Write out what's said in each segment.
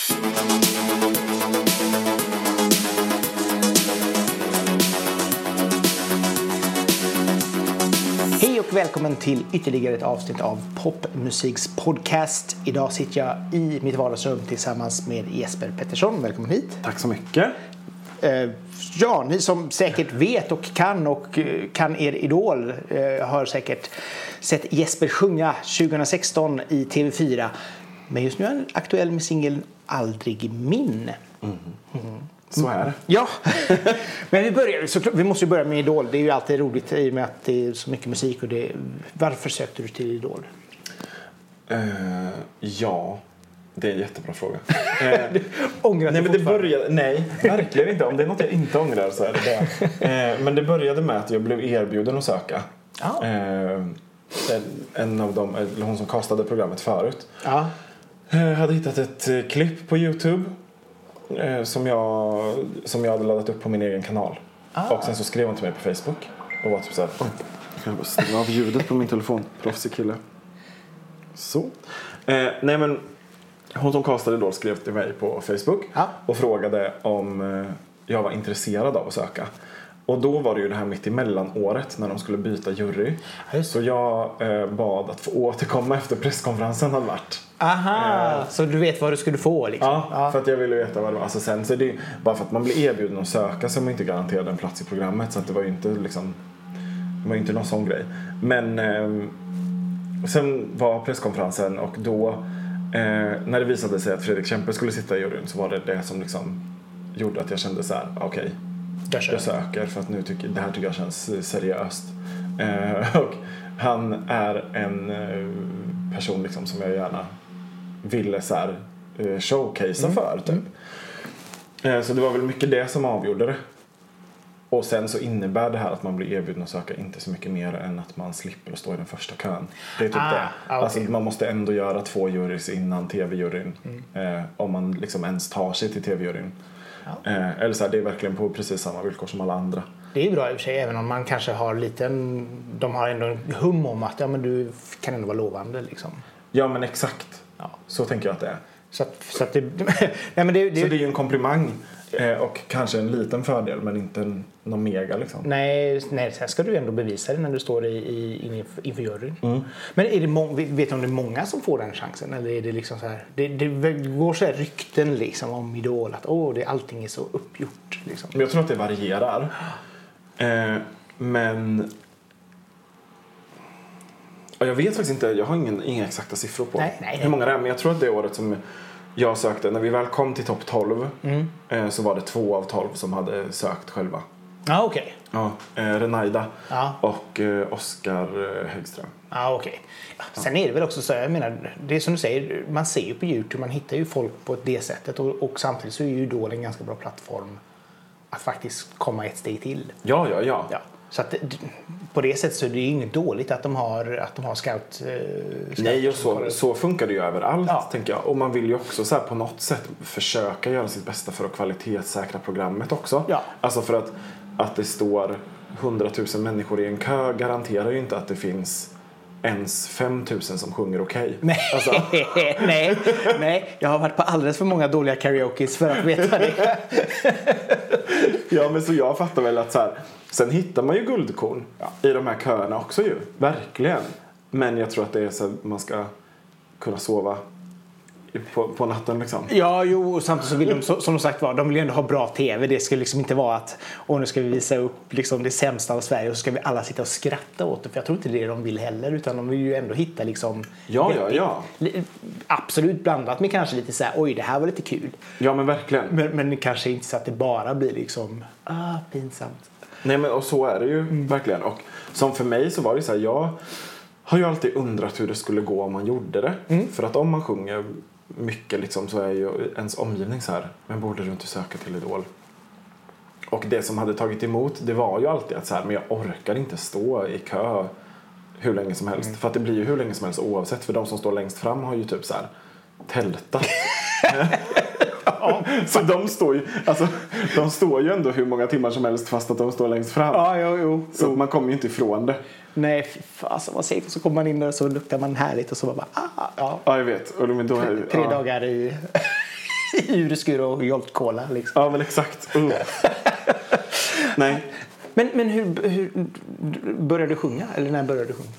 Hej och välkommen till ytterligare ett avsnitt av Popmusiks podcast. Idag sitter jag i mitt vardagsrum tillsammans med Jesper Pettersson. Välkommen hit. Tack så mycket. Eh, ja, ni som säkert vet och kan och eh, kan er idol eh, har säkert sett Jesper sjunga 2016 i TV4. Men just nu är han aktuell med singeln Aldrig min. Så är det. Ja, men vi, börjar, såklart, vi måste ju börja med Idol. Det är ju alltid roligt i och med att det är så mycket musik. Och det, varför sökte du till Idol? Eh, ja, det är en jättebra fråga. Eh, Ångrar nej, men det började, nej, verkligen inte. Om det är något jag inte ångrar så är det det. Eh, men det började med att jag blev erbjuden att söka. Ja. Eh, en, en av dem, eller hon som castade programmet förut, Ja. Eh, hade hittat ett eh, klipp på Youtube eh, som, jag, som jag hade laddat upp på min egen kanal. Och sen så skrev hon till mig på Facebook och var typ såhär Oj, jag kan bara stänga av ljudet på min telefon. Proffsig kille. Så. Eh, nej men hon som castade då skrev till mig på Facebook Ja. och frågade om jag var intresserad av att söka. Och då var det ju det här mitt emellan året när de skulle byta jury. Ja, just. Så jag eh, bad att få återkomma efter presskonferensen hade varit. Aha, så du vet vad du skulle få liksom? Eh. Ja, för att jag ville veta vad det var. Alltså sen så är det bara för att man blir erbjuden att söka så är man inte garanterad en plats i programmet. Så att det var ju inte liksom, det var inte någon sån grej. Men eh, sen var presskonferensen och då eh, när det visade sig att Fredrik Kempe skulle sitta i juryn så var det det som liksom gjorde att jag kände så här, okej, Där kör jag söker för att nu tycker, det här tycker jag känns seriöst. Eh, och han är en eh, person liksom som jag gärna ville så här, eh, showcasea för typ. Eh, så det var väl mycket det som avgjorde det. Och sen så innebär det här att man blir erbjuden att söka inte så mycket mer än att man slipper att stå i den första kön. Det är typ Ah, det. ah, Alltså man måste ändå göra två jurys innan tv-juryn. Eh, om man liksom ens tar sig till tv-juryn. Eh, eller så här, det är verkligen på precis samma villkor som alla andra. Det är bra i och för sig även om man kanske har liten... De har ändå en hum om att ja, men du kan ändå vara lovande liksom. Ja men exakt. Ja. Så tänker jag att det är. Så att, så att det... nej men det, det, Så det är ju en komplimang och kanske en liten fördel men inte en, någon mega liksom. Nej, nej, sen ska du ändå bevisa det när du står i, i, inför, juryn. Mm. Men är det vet du om det är många som får den chansen? Eller är det liksom så här, det, det går så här rykten liksom om Idol att åh, det, allting är så uppgjort. Liksom. Men jag tror att det varierar. Eh, men... Ja, jag vet faktiskt inte, jag har ingen, inga exakta siffror på Nej, nej, nej. hur många det är. Men jag tror att det året som jag sökte, när vi väl kom till topp 12 Mm. eh, så var det två av 12 som hade sökt själva. Ja, okej. Ja, eh, Renaida Ja. och eh, Oskar Häggström. Ja, okej. Ja, sen är det väl också så, jag menar, det är som du säger, man ser ju på Youtube, man hittar ju folk på det sättet och, och samtidigt så är ju Idol en ganska bra plattform att faktiskt komma ett steg till. Ja, ja, ja. Ja. Så att, på det sättet så är det ju inget dåligt att de har, att de har scout, eh, scout Nej, och så, så funkar det ju överallt Ja. tänker jag. Och man vill ju också så här, på något sätt försöka göra sitt bästa för att kvalitetssäkra programmet också. Ja. Alltså för att, att det står hundratusen människor i en kö garanterar ju inte att det finns ens 5000 som sjunger okej. Nej, Alltså, nej, nej, jag har varit på alldeles för många dåliga karaokes för att veta det. ja, men så jag fattar väl att så här, sen hittar man ju guldkorn i de här köerna också ju. Verkligen. Men jag tror att det är så att man ska kunna sova på, på natten liksom. Ja, jo, och samtidigt så vill de, som sagt var, de vill ju ändå ha bra tv. Det ska liksom inte vara att och nu ska vi visa upp liksom det sämsta av Sverige och så ska vi alla sitta och skratta åt det. För jag tror inte det är det de vill heller, utan de vill ju ändå hitta liksom Ja, ja, vettigt. ja. Absolut blandat med kanske lite så här, oj det här var lite kul. Ja, men verkligen. Men, men kanske inte så att det bara blir liksom, ah, pinsamt. Nej men och så är det ju verkligen. Och som för mig så var det så här, jag har ju alltid undrat hur det skulle gå om man gjorde det. För att om man sjunger mycket liksom så är ju ens omgivning så här, men borde du inte söka till Idol? Och det som hade tagit emot det var ju alltid att så här, men jag orkar inte stå i kö hur länge som helst. För att det blir ju hur länge som helst oavsett. För de som står längst fram har ju typ så här tältat. så de står ju, alltså, de står ju ändå hur många timmar som helst fast att de står längst fram. Ja, jo, jo. Så man kommer ju inte ifrån det. Nej, fasen vad safe. Så kommer man in där och så luktar man härligt och så bara, ah, ja. Ja, jag vet. Och men då är, Tre ja. dagar i... Urskur och Jolt Cola liksom. Ja, men exakt. Uh. Nej, Men, men hur, hur började du sjunga? Eller när började du sjunga?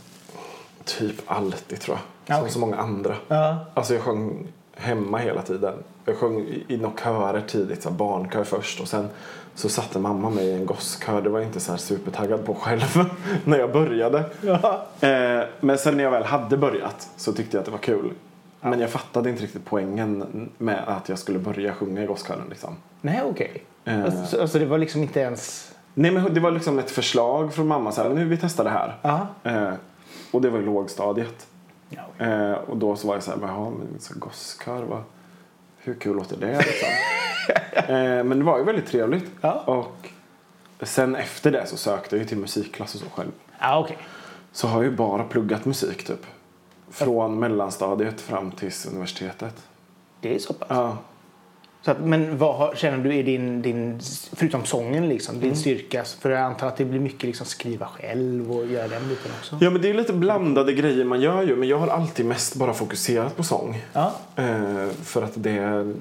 typ alltid tror jag. Ja, Som okej. så många andra. Ja. Alltså jag sjöng hemma hela tiden. Jag sjöng i- i några körer tidigt, så här barnkör först och sen så satte mamma mig i en gosskör. Det var jag inte så här supertaggad på själv när jag började. Ja. Eh, men sen när jag väl hade börjat så tyckte jag att det var kul. Men jag fattade inte riktigt poängen med att jag skulle börja sjunga i gosskören liksom. Nej, okej. Eh. Alltså, alltså det var liksom inte ens... Nej men det var liksom ett förslag från mamma så här, nu vi testar det här. Ja. Eh, och det var i lågstadiet. Ja. Eh, och då så var jag så här, jaha, gosskör, vad, hur kul låter det liksom? eh, men det var ju väldigt trevligt. Ja. Och sen efter det så sökte jag ju till musikklass och så själv. Ja, okej. Så har jag ju bara pluggat musik typ. Från mellanstadiet fram till universitetet. Det är så pass. Ja. Så att, men vad har, känner du är din, din, förutom sången, liksom, Mm. din styrka? För jag antar att det blir mycket liksom, skriva själv och göra den biten också. ja men det är lite blandade grejer man gör ju. Men jag har alltid mest bara fokuserat på sång. Ja. Eh, för att det är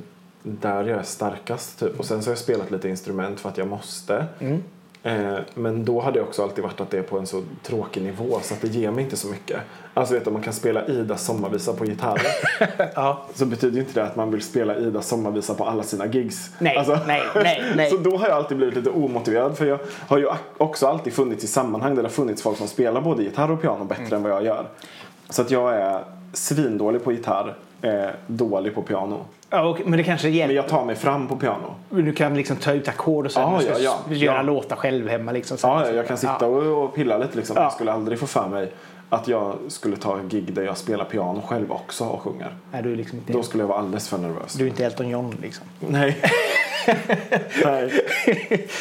där jag är starkast typ. Och sen så har jag spelat lite instrument för att jag måste. Mm. Eh, men då hade det också alltid varit att det är på en så tråkig nivå så att det ger mig inte så mycket. Alltså vet du, man kan spela Idas sommarvisa på gitarr ja. så betyder ju inte det att man vill spela Idas sommarvisa på alla sina gigs. Nej, Alltså, nej, nej, nej. Så då har jag alltid blivit lite omotiverad för jag har ju också alltid funnits i sammanhang där det har funnits folk som spelar både gitarr och piano bättre Mm. än vad jag gör. Så att jag är svindålig på gitarr, eh, dålig på piano. Ja, okej, men det kanske Men hjälper. jag tar mig fram på piano. Du kan liksom ta ut ackord och sen Ja, ja, ja. göra Ja. låtar själv hemma. Liksom, Ja, jag kan sitta och, och pilla lite liksom. Ja. Jag skulle aldrig få för mig att jag skulle ta en gig där jag spelar piano själv också och sjunger. Nej, du är liksom inte, Då skulle jag vara alldeles för nervös. du är inte Elton John liksom. Nej. Nej.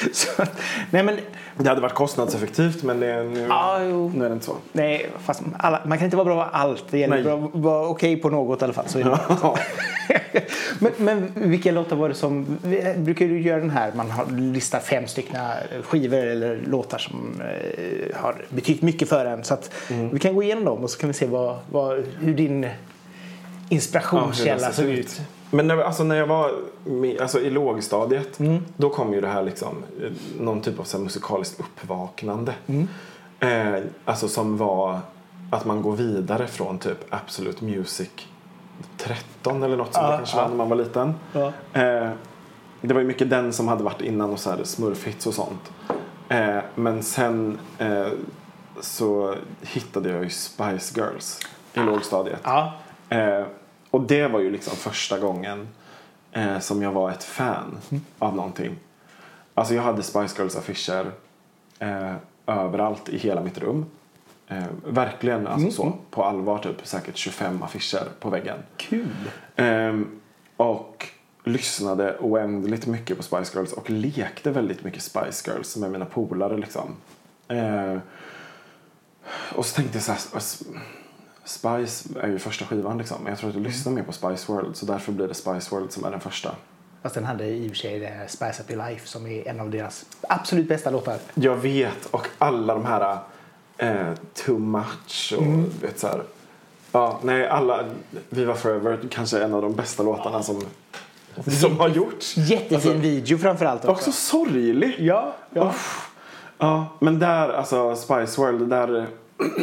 så, nej, men Det hade varit kostnadseffektivt men det är, nu, Ja, jo. nu är det inte så. nej, fast alla, man kan inte vara bra på allt. Det gäller Nej. att vara okej på något i alla fall. Ja. men, men vilka låtar var det som... Brukar du göra den här, man har listat fem stycken skivor eller låtar som eh, har betytt mycket för en. Så Mm. vi kan gå igenom dem och så kan vi se vad, vad, hur din Ja, inspirationskälla hur det såg ut. Men när, alltså, när jag var med, alltså, i lågstadiet Mm. då kom ju det här liksom, eh, någon typ av så musikaliskt uppvaknande. Mm. Eh, alltså som var att man går vidare från typ Absolute Music 13 eller något som Ja, det kanske ja. var när man var liten. Ja. Eh, det var ju mycket den som hade varit innan och så här smurfhits och sånt. Eh, men sen eh, så hittade jag ju Spice Girls i lågstadiet. Och det var ju liksom första gången eh, som jag var ett fan av någonting. Alltså jag hade Spice Girls affischer eh, överallt i hela mitt rum. Eh, verkligen alltså så, på allvar typ säkert 25 affischer på väggen. Kul. Ehm, och lyssnade oändligt mycket på Spice Girls och lekte väldigt mycket Spice Girls med mina polare liksom. Ehm, och så tänkte jag så här, s- Spice är ju första skivan liksom. Men jag tror att jag lyssnar mer på Spice World så därför blir det Spice World som är den första. Fast den hade i och för sig Spice Up Your Life som är en av deras absolut bästa låtar. Jag vet och alla de här eh, Too Much och vet så här. Ja, nej alla Viva Forever kanske är en av de bästa låtarna som, som har gjorts. Jättefin Alltså, video framförallt också. Också sorglig. Ja, ja. Uff. Ja, men där, alltså Spice World, där,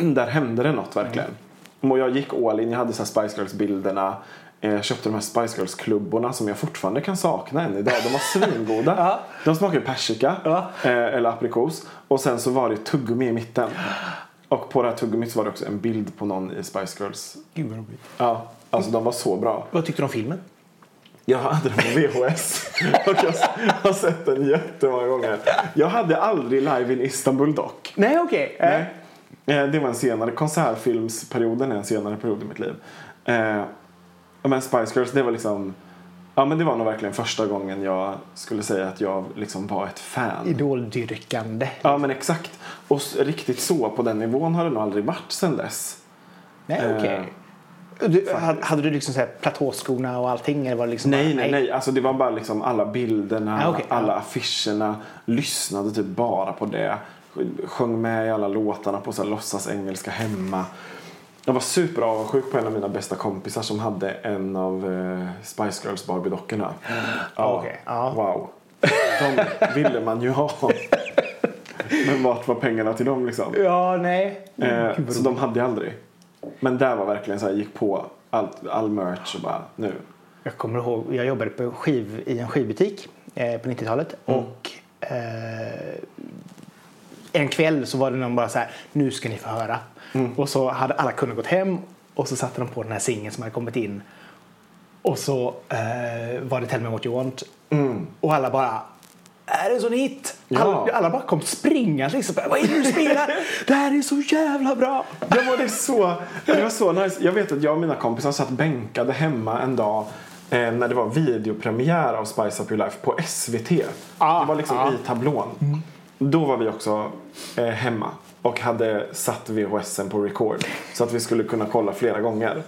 där hände det något verkligen. Och jag gick all in, jag hade så Spice Girls-bilderna. Eh, Jag köpte de här Spice Girls-klubborna som jag fortfarande kan sakna än idag. De var svingoda. Ja. De smakar ju persika Ja. eh, eller aprikos. Och sen så var det tuggummi i mitten. Och på det här tuggummit så var det också en bild på någon i Spice Girls. Gud vad roligt. Ja, alltså de var så bra. Vad tyckte du om filmen? Jag hade den på VHS och jag har sett den jättemånga gånger. Jag hade aldrig Live in Istanbul dock. Nej, okej. Nej. Eh, Det var en senare, konsertfilmsperioden är en senare period i mitt liv. Eh, Men Spice Girls, det var liksom, ja men det var nog verkligen första gången jag skulle säga att jag liksom var ett fan. Idoldyrkande. Ja men exakt. Och riktigt så på den nivån har det nog aldrig varit sen dess. Nej, Eh, okej. Du, hade, du liksom så här platåskorna och allting? Eller var det liksom Nej, bara, nej, nej. Alltså det var bara liksom alla bilderna, Ah, okej, alla affischerna. Lyssnade typ bara på det. Sjöng med i alla låtarna på så här låtsas engelska hemma. Jag var superavundsjuk på en av mina bästa kompisar som hade en av eh, Spice Girls Barbie-dockorna. Ja, Okej, ja. Wow. De ville man ju ha. Men vart var pengarna till dem liksom? Ja, nej. Eh, så de hade jag aldrig. Men där var verkligen så här, gick på allt, all merch och bara nu. Jag kommer ihåg, jag jobbade på skiv, i en skivbutik eh, på 90-talet Mm. och eh, en kväll så var det någon bara så här, nu ska ni få höra. Mm. Och så hade alla kunder gått hem och så satte de på den här singeln som hade kommit in. Och så eh, var det Tell me what you want. Och alla bara, är det en sån hit? Ja. Alla, alla bara kom springande liksom. Vad är det du spelar? det här är så jävla bra! Ja, men det, så, det var så nice. Jag vet att jag och mina kompisar satt bänkade hemma en dag eh, när det var videopremiär av Spice Up Your Life på SVT. Ah, det var liksom ah. i tablån. Då var vi också eh, hemma och hade satt VHSen på record så att vi skulle kunna kolla flera gånger.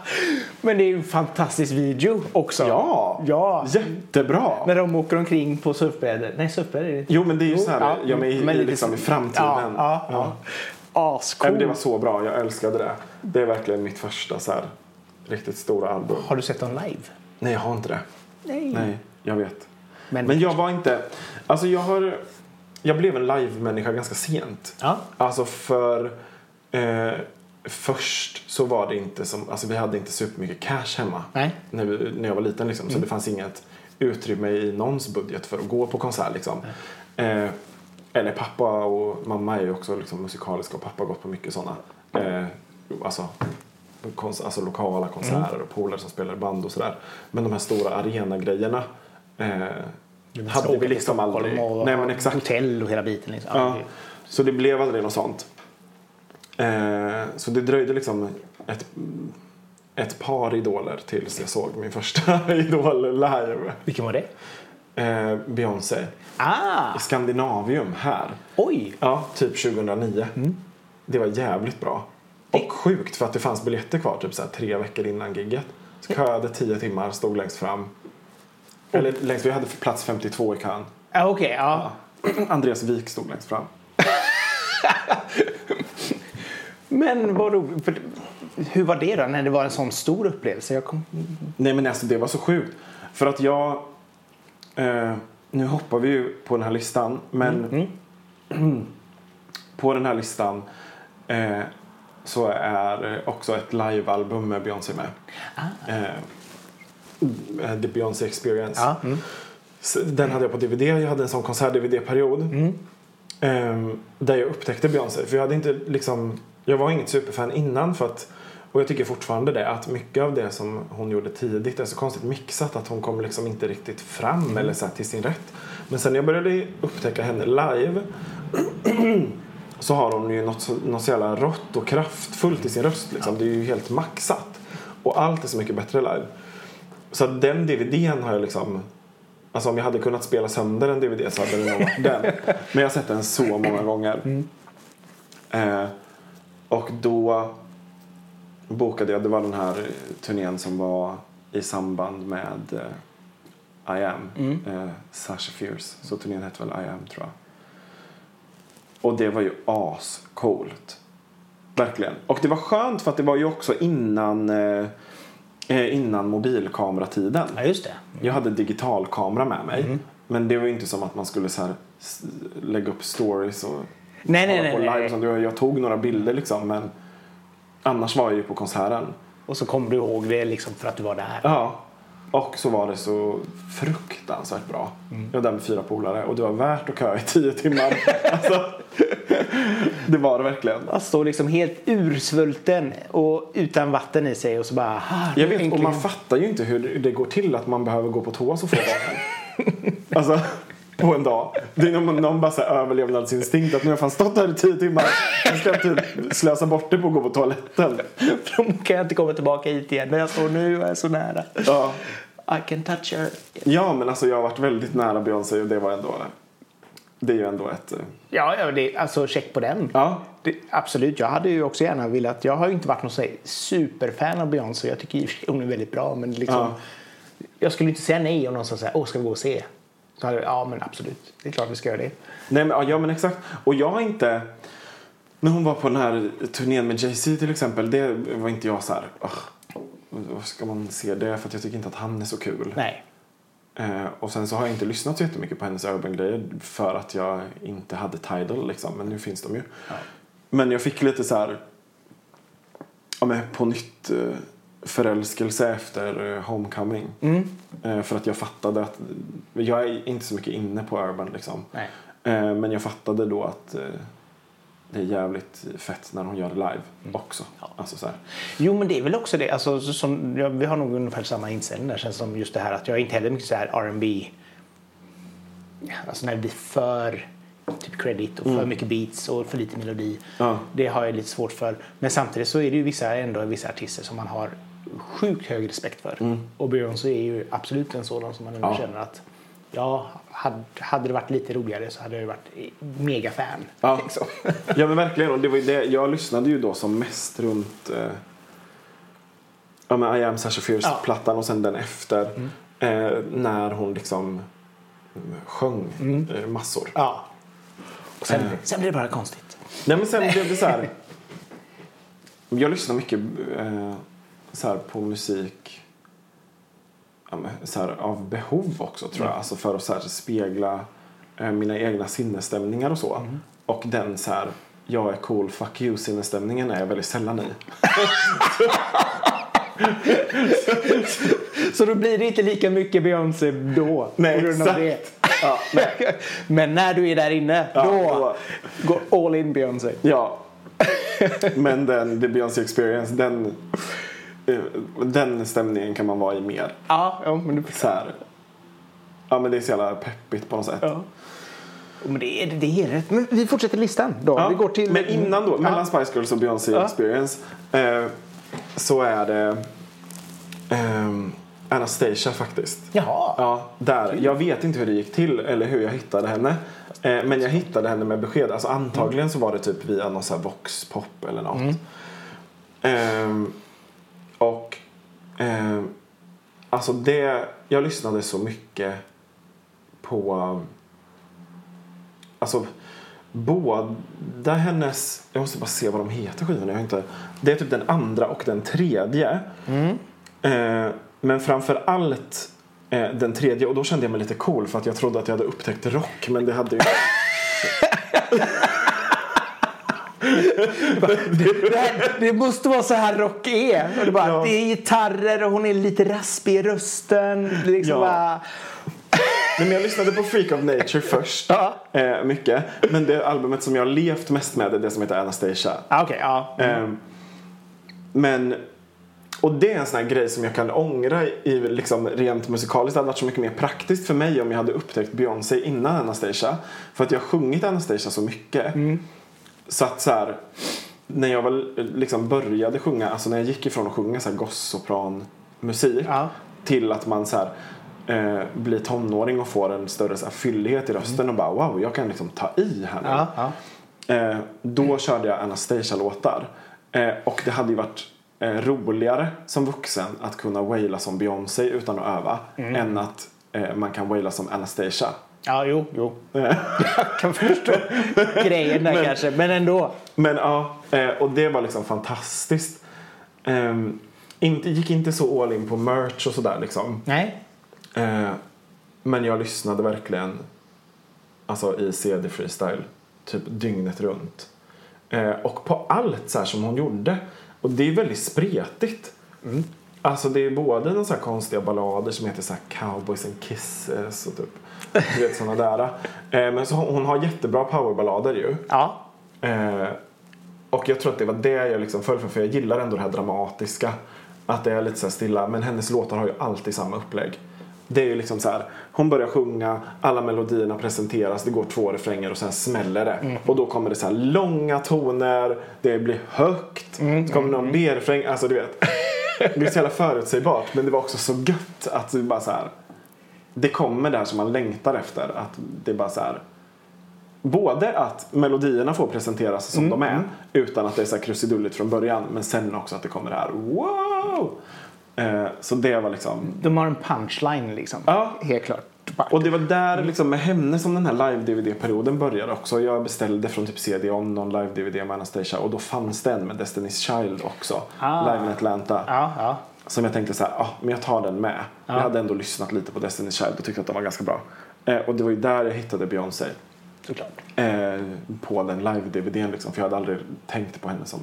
Men det är ju en fantastisk video också. Ja, ja. jättebra! När de åker omkring på surfbrädor. Nej, surfbrädor är det inte. Jo, men det är ju så här, Ja, ja, men i, men liksom i framtiden. Ja, ja, ja. Nej, Ascool. det var så bra, jag älskade det. Det är verkligen mitt första så här, riktigt stora album. Har du sett dem live? Nej, jag har inte det. Nej. Nej, jag vet. Men- Men, jag var inte... Alltså jag har... Jag blev en live-människa ganska sent. Ja. Alltså för... Eh, först så var det inte som... Alltså vi hade inte supermycket cash hemma. Nej. När, vi, när jag var liten liksom. Så det fanns inget utrymme i någons budget för att gå på konsert liksom. Eh, eller pappa och mamma är ju också liksom musikaliska och pappa har gått på mycket sådana. Eh, alltså, kons- alltså lokala konserter och polare som spelar band och sådär. Men de här stora arenagrejerna eh, hade vi liksom aldrig. Och Nej men exakt. Hotell och hela biten. Liksom. Ja, så det blev aldrig något sånt. Eh, så det dröjde liksom ett, ett par idoler tills jag såg min första idol live. Vilken var det? Eh, Beyoncé. Ah! I Skandinavium här. Oj! Ja, typ 2009. Det var jävligt bra. Och sjukt för att det fanns biljetter kvar typ så tre veckor innan gigget. Så köade tio timmar, stod längst fram. Eller längst, vi hade plats 52 i kön. Ah, Okej, ja. Andreas Wik stod längst fram. Men vad roligt. Hur var det då när det var en sån stor upplevelse? Jag kom... Nej men alltså det var så sjukt. För att jag... Eh, nu hoppar vi ju på den här listan. Men på den här listan eh, så är också ett livealbum med Beyoncé med. Eh, The Beyoncé Experience. Ja. Mm. Den hade jag på DVD. Jag hade en sån konsert-DVD-period. Ehm, där jag upptäckte Beyoncé. För jag hade inte liksom... Jag var inget superfan innan för att... Och jag tycker fortfarande det. Att mycket av det som hon gjorde tidigt är så konstigt mixat. Att hon kom liksom inte riktigt fram eller så här till sin rätt. Men sen när jag började upptäcka henne live. så har hon ju något något så jävla rått och kraftfullt i sin röst. Liksom. Det är ju helt maxat. Och allt är så mycket bättre live. Så den DVDn har jag liksom... Alltså om jag hade kunnat spela sönder en DVD så hade det nog varit den. Men jag har sett den så många gånger. Eh, och då bokade jag, det var den här turnén som var i samband med eh, I am, eh, Sasha Fierce. Så turnén hette väl I am tror jag. Och det var ju ascoolt. Verkligen. Och det var skönt för att det var ju också innan, eh, innan mobilkameratiden. Ja, just det. Jag hade digitalkamera med mig. Men det var ju inte som att man skulle så här lägga upp stories och Nej, nej, nej. på live. och sånt. Jag- Jag tog några bilder liksom men annars var jag ju på konserten. Och så kommer du ihåg det liksom för att du var där. Ja. Och så var det så fruktansvärt bra. Jag var där med fyra polare och det var värt att köa i tio timmar. alltså, det var det verkligen. Att stå liksom helt ursvulten och utan vatten i sig och så bara... Jag vet, och äntligen. man fattar ju inte hur det går till att man behöver gå på toa så få gånger. alltså, på en dag. Det är någon, någon bara så här överlevnadsinstinkt att nu har jag fan stått här i tio timmar. Jag ska typ slösa bort det på att gå på toaletten. För då kan jag inte komma tillbaka hit igen. När jag står nu och är så nära. Ja. I can touch her. ja, men alltså jag har varit väldigt nära Beyoncé och det var ändå... Det är ju ändå ett... eh, Ja, ja det, alltså check på den. Ja, Det, absolut, jag hade ju också gärna velat. Jag har ju inte varit någon superfan av Beyoncé. Jag tycker hon är väldigt bra. Men liksom, Ja. Jag skulle inte säga nej om någon sa så här, åh ska vi gå och se? Så hade jag, ja men absolut, det är klart vi ska göra det. Nej, men, ja, men exakt. Och jag har inte... När hon var på den här turnén med Jay-Z till exempel. Det var inte jag så här. "Ugh, Vad ska man se det? För att jag tycker inte att han är så kul. Nej. Eh, och sen så har jag inte lyssnat så jättemycket på hennes urban-grejer för att jag inte hade Tidal liksom. Men nu finns de ju. Men jag fick lite så här, ja men på nytt eh, förälskelse efter eh, Homecoming. Eh, för att jag fattade att, jag är inte så mycket inne på urban liksom. Nej. Eh, men jag fattade då att det är jävligt fett när hon gör det live också. Alltså så här. Jo, men det är väl också det. Alltså, så- som, ja, vi har nog ungefär samma inställning där. Känns som just det här att jag är inte heller mycket så här R&B. Alltså när det blir för typ credit och för mycket beats och för lite melodi. Ja. Det har jag lite svårt för. Men samtidigt så är det ju vissa, ändå vissa artister som man har sjukt hög respekt för. Och Beyoncé är ju absolut en sådan som man ändå Ja. känner att ja, hade, hade det varit lite roligare så hade jag varit mega fan. Ja. Liksom. Ja men verkligen. Och det var ju det. Jag lyssnade ju då som mest runt eh, ja, men I am Sasha Fierce-plattan och sen den efter. Eh, när hon liksom sjöng eh, massor. Ja. Och sen, Eh. sen blir det bara konstigt. Nej men sen blev det så här. Jag lyssnar mycket eh, så här på musik ja, men, så här, av behov också tror jag. Alltså för att så här, spegla eh, mina egna sinnesstämningar och så. Och den så här, jag är cool, fuck you sinnesstämningen är jag väldigt sällan i. Så då blir det inte lika mycket Beyoncé då. Nej, exakt. Ja, Men när du är där inne, Ja, då går all in Beyoncé. Ja. Men den, the Beyoncé experience, den, den stämningen kan man vara i mer. Ja, ja, men, du, Så här, ja men det är så jävla peppigt på något sätt. ja. men det, är, det är rätt. Men vi fortsätter listan då. Ja, Vi går till... Men innan då, mellan Spice Girls och Beyoncé Ja. Experience eh, så är det ehm, Anastasia faktiskt. Jaha. Ja, där. Jag vet inte hur det gick till eller hur jag hittade henne. Eh, men jag hittade henne med besked. Alltså antagligen så var det typ via någon så här Vox-pop eller något. Ehm, och ehm, alltså det, jag lyssnade så mycket på Alltså båda hennes, jag måste bara se vad de heter skivorna. Jag har inte, det är typ den andra och den tredje. Eh, men framför allt eh, den tredje och då kände jag mig lite cool för att jag trodde att jag hade upptäckt rock men det hade ju Det, här, det måste vara så här rock är. Och det, bara, Ja. det är gitarrer och hon är lite raspig i rösten. Det liksom Ja. bara, men jag lyssnade på Freak of Nature först. Ja. Eh, mycket. Men det albumet som jag har levt mest med är det som heter Anastasia. ah, okej, ja. Eh, men och det är en sån här grej som jag kan ångra i liksom rent musikaliskt. Det hade varit så mycket mer praktiskt för mig om jag hade upptäckt Beyoncé innan Anastasia. För att jag har sjungit Anastasia så mycket. Så att så här, när jag väl liksom började sjunga, alltså när jag gick ifrån att sjunga så här gossopranmusik Ja. till att man så här, eh, blir tonåring och får en större så här, fyllighet i rösten och bara wow, jag kan liksom ta i här nu. Ja, ja. Eh, då körde jag Anastasia-låtar. Eh, och det hade ju varit eh, roligare som vuxen att kunna waila som Beyoncé utan att öva än att eh, man kan waila som Anastasia. Ja, jo, jo. Jag kan förstå grejen där Men- kanske, men ändå. Men ja, eh, och det var liksom fantastiskt. Ehm, inte, gick inte så all in på merch och sådär liksom. Nej. Eh, men jag lyssnade verkligen alltså i CD freestyle typ dygnet runt. Eh, och på allt så som hon gjorde. Och det är väldigt spretigt. Alltså det är både några så här konstiga ballader som heter så här Cowboys and Kisses och typ du vet sådana där. Eh, men så hon, hon har jättebra powerballader ju. Ja. Eh, och jag tror att det var det jag liksom föll för, för jag gillar ändå det här dramatiska. Att det är lite så här stilla, men hennes låtar har ju alltid samma upplägg. Det är ju liksom så här, hon börjar sjunga, alla melodierna presenteras, det går två refränger och sen smäller det. Och då kommer det så här långa toner, det blir högt, så kommer någon B-refräng, alltså du vet. Det är så jävla förutsägbart, men det var också så gött att det bara så här. Det kommer där som man längtar efter, att det bara så här både att melodierna får presenteras som Mm, de är utan att det är så här krusidulligt från början men sen också att det kommer det här wow! Eh, så det var liksom De har en punchline liksom. Ja. Helt klart. Och det var där liksom, med henne som den här live-DVD-perioden började också. Jag beställde från typ CD-ON någon live-DVD med Anastasia och då fanns det en med Destiny's Child också. Ah. Live in Atlanta. Ja, ja. Som jag tänkte så här, ah, men jag tar den med. Jag hade ändå lyssnat lite på Destiny's Child och tyckte att den var ganska bra. Eh, och det var ju där jag hittade Beyoncé. Såklart. Eh, på den live-DVDn liksom. För jag hade aldrig tänkt på henne som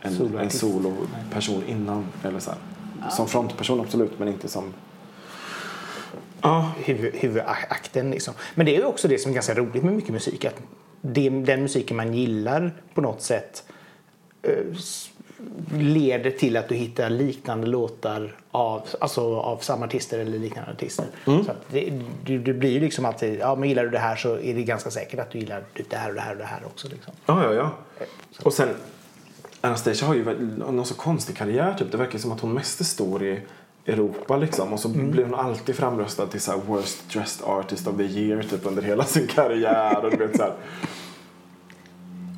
en, en soloperson innan. Eller så här. Som frontperson absolut, men inte som... Ja, huvud, huvudakten. Liksom. Men det är ju också det som är ganska roligt med mycket musik. Att det, den musiken man gillar på något sätt eh, leder till att du hittar liknande låtar av, alltså av samma artister eller liknande artister. Så att det, det, det blir ju liksom alltid, ja men gillar du det här så är det ganska säkert att du gillar typ det här och det här och det här också. Liksom. ja, ja. ja. Och sen, Anastasia har ju någon så konstig karriär typ. Det verkar som att hon mest stor i Europa liksom. Och så blir hon alltid framröstad till så här Worst Dressed Artist of the Year typ under hela sin karriär. Och du vet så här.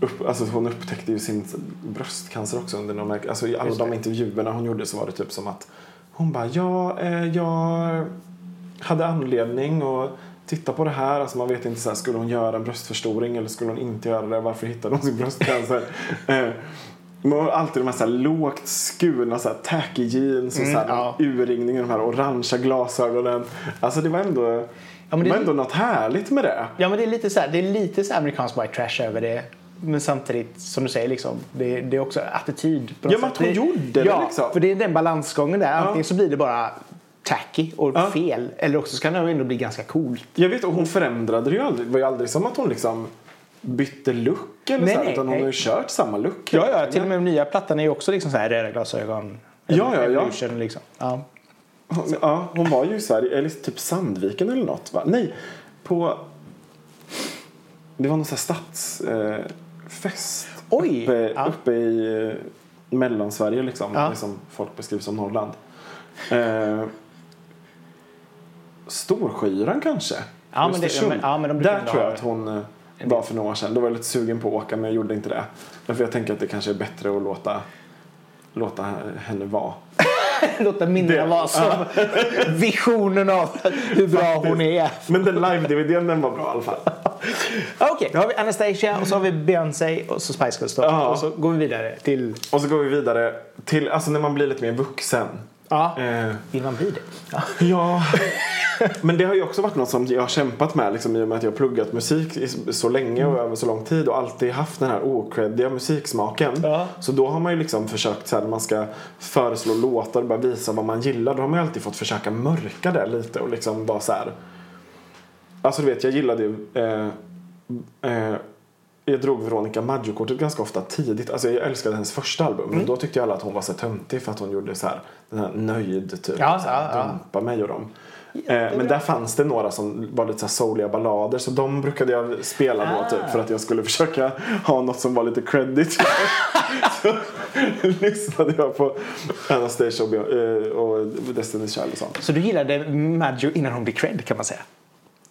Upp, alltså hon upptäckte ju sin bröstcancer också under någon Alltså i alla Just det. de intervjuerna hon gjorde så var det typ som att hon bara ja, eh, jag hade anledning att titta på det här. Alltså man vet inte så här, skulle hon göra en bröstförstoring eller skulle hon inte göra det? Varför hittade hon sin bröstcancer? eh, man har alltid de här, så här lågt skurna så här, tacky jeans och Mm, så här, ja. urringningen, de här orangea glasögonen. Alltså det var ändå, men det var ändå något härligt med det. Ja men det är lite så här, det är lite så amerikansk white trash över det. Men samtidigt, som du säger, liksom, det, det är också attityd. På något Ja, men att hon gjorde det, ja, liksom. för det är den balansgången där. Antingen så blir det bara tacky och Ja. fel. Eller också så kan det ändå bli ganska coolt. Jag vet, och hon förändrade det ju aldrig. Det var ju aldrig som att hon liksom bytte look eller Nej, så här, nej, utan hon har ju kört samma look. Ja, ja, till och med de nya plattan är ju också liksom så här röda glasögon. Ja, ja, ja. Liksom. ja. Hon- Ja, hon var ju i Sverige, eller typ Sandviken eller något va? Nej, på... Det var någon sån här stadsfest. Oj, Uppe, ja. uppe i eh, Mellansverige liksom. Ja. Det som folk beskriver som Norrland. Eh, Storskyran kanske? Ja, men det- men- ja, men de Där tror jag att hon eh, var för några år sedan. Då var jag lite sugen på att åka men jag gjorde inte det. Därför jag tänker att det kanske är bättre att låta, låta henne vara. Låta minnena vara som visionen av hur bra hon är. Men den live-dvdn den var bra i alla fall. Okej, då har vi Anastasia och så har vi Beyoncé och så Spice Girls. Ja. Och så går vi vidare till... Och så går vi vidare till, alltså när man blir lite mer vuxen. Ja, Eh, vill man bli det? Ja. ja, men det har ju också varit något som jag har kämpat med liksom, i och med att jag har pluggat musik så länge och över så lång tid och alltid haft den här okreddiga musiksmaken. Ja. Så då har man ju liksom försökt så här, när man ska föreslå låtar och bara visa vad man gillar. Då har man ju alltid fått försöka mörka det lite och liksom bara så här. Alltså du vet, jag gillade ju eh, eh, jag drog Veronica Maggio-kortet ganska ofta tidigt. Alltså jag älskade hennes första album. Mm. Men då tyckte jag alla att hon var så töntig för att hon gjorde så här, den här nöjd typ. Ja, så här, ja, ja. Dumpa mig och dem. Eh, men där fanns det några som var lite så här souliga ballader så de brukade jag spela då Ah. typ för att jag skulle försöka ha något som var lite credit. så lyssnade jag på Anastasia och, eh, och Destiny's Child och sånt. Så du gillade Maggio innan hon blev cred kan man säga?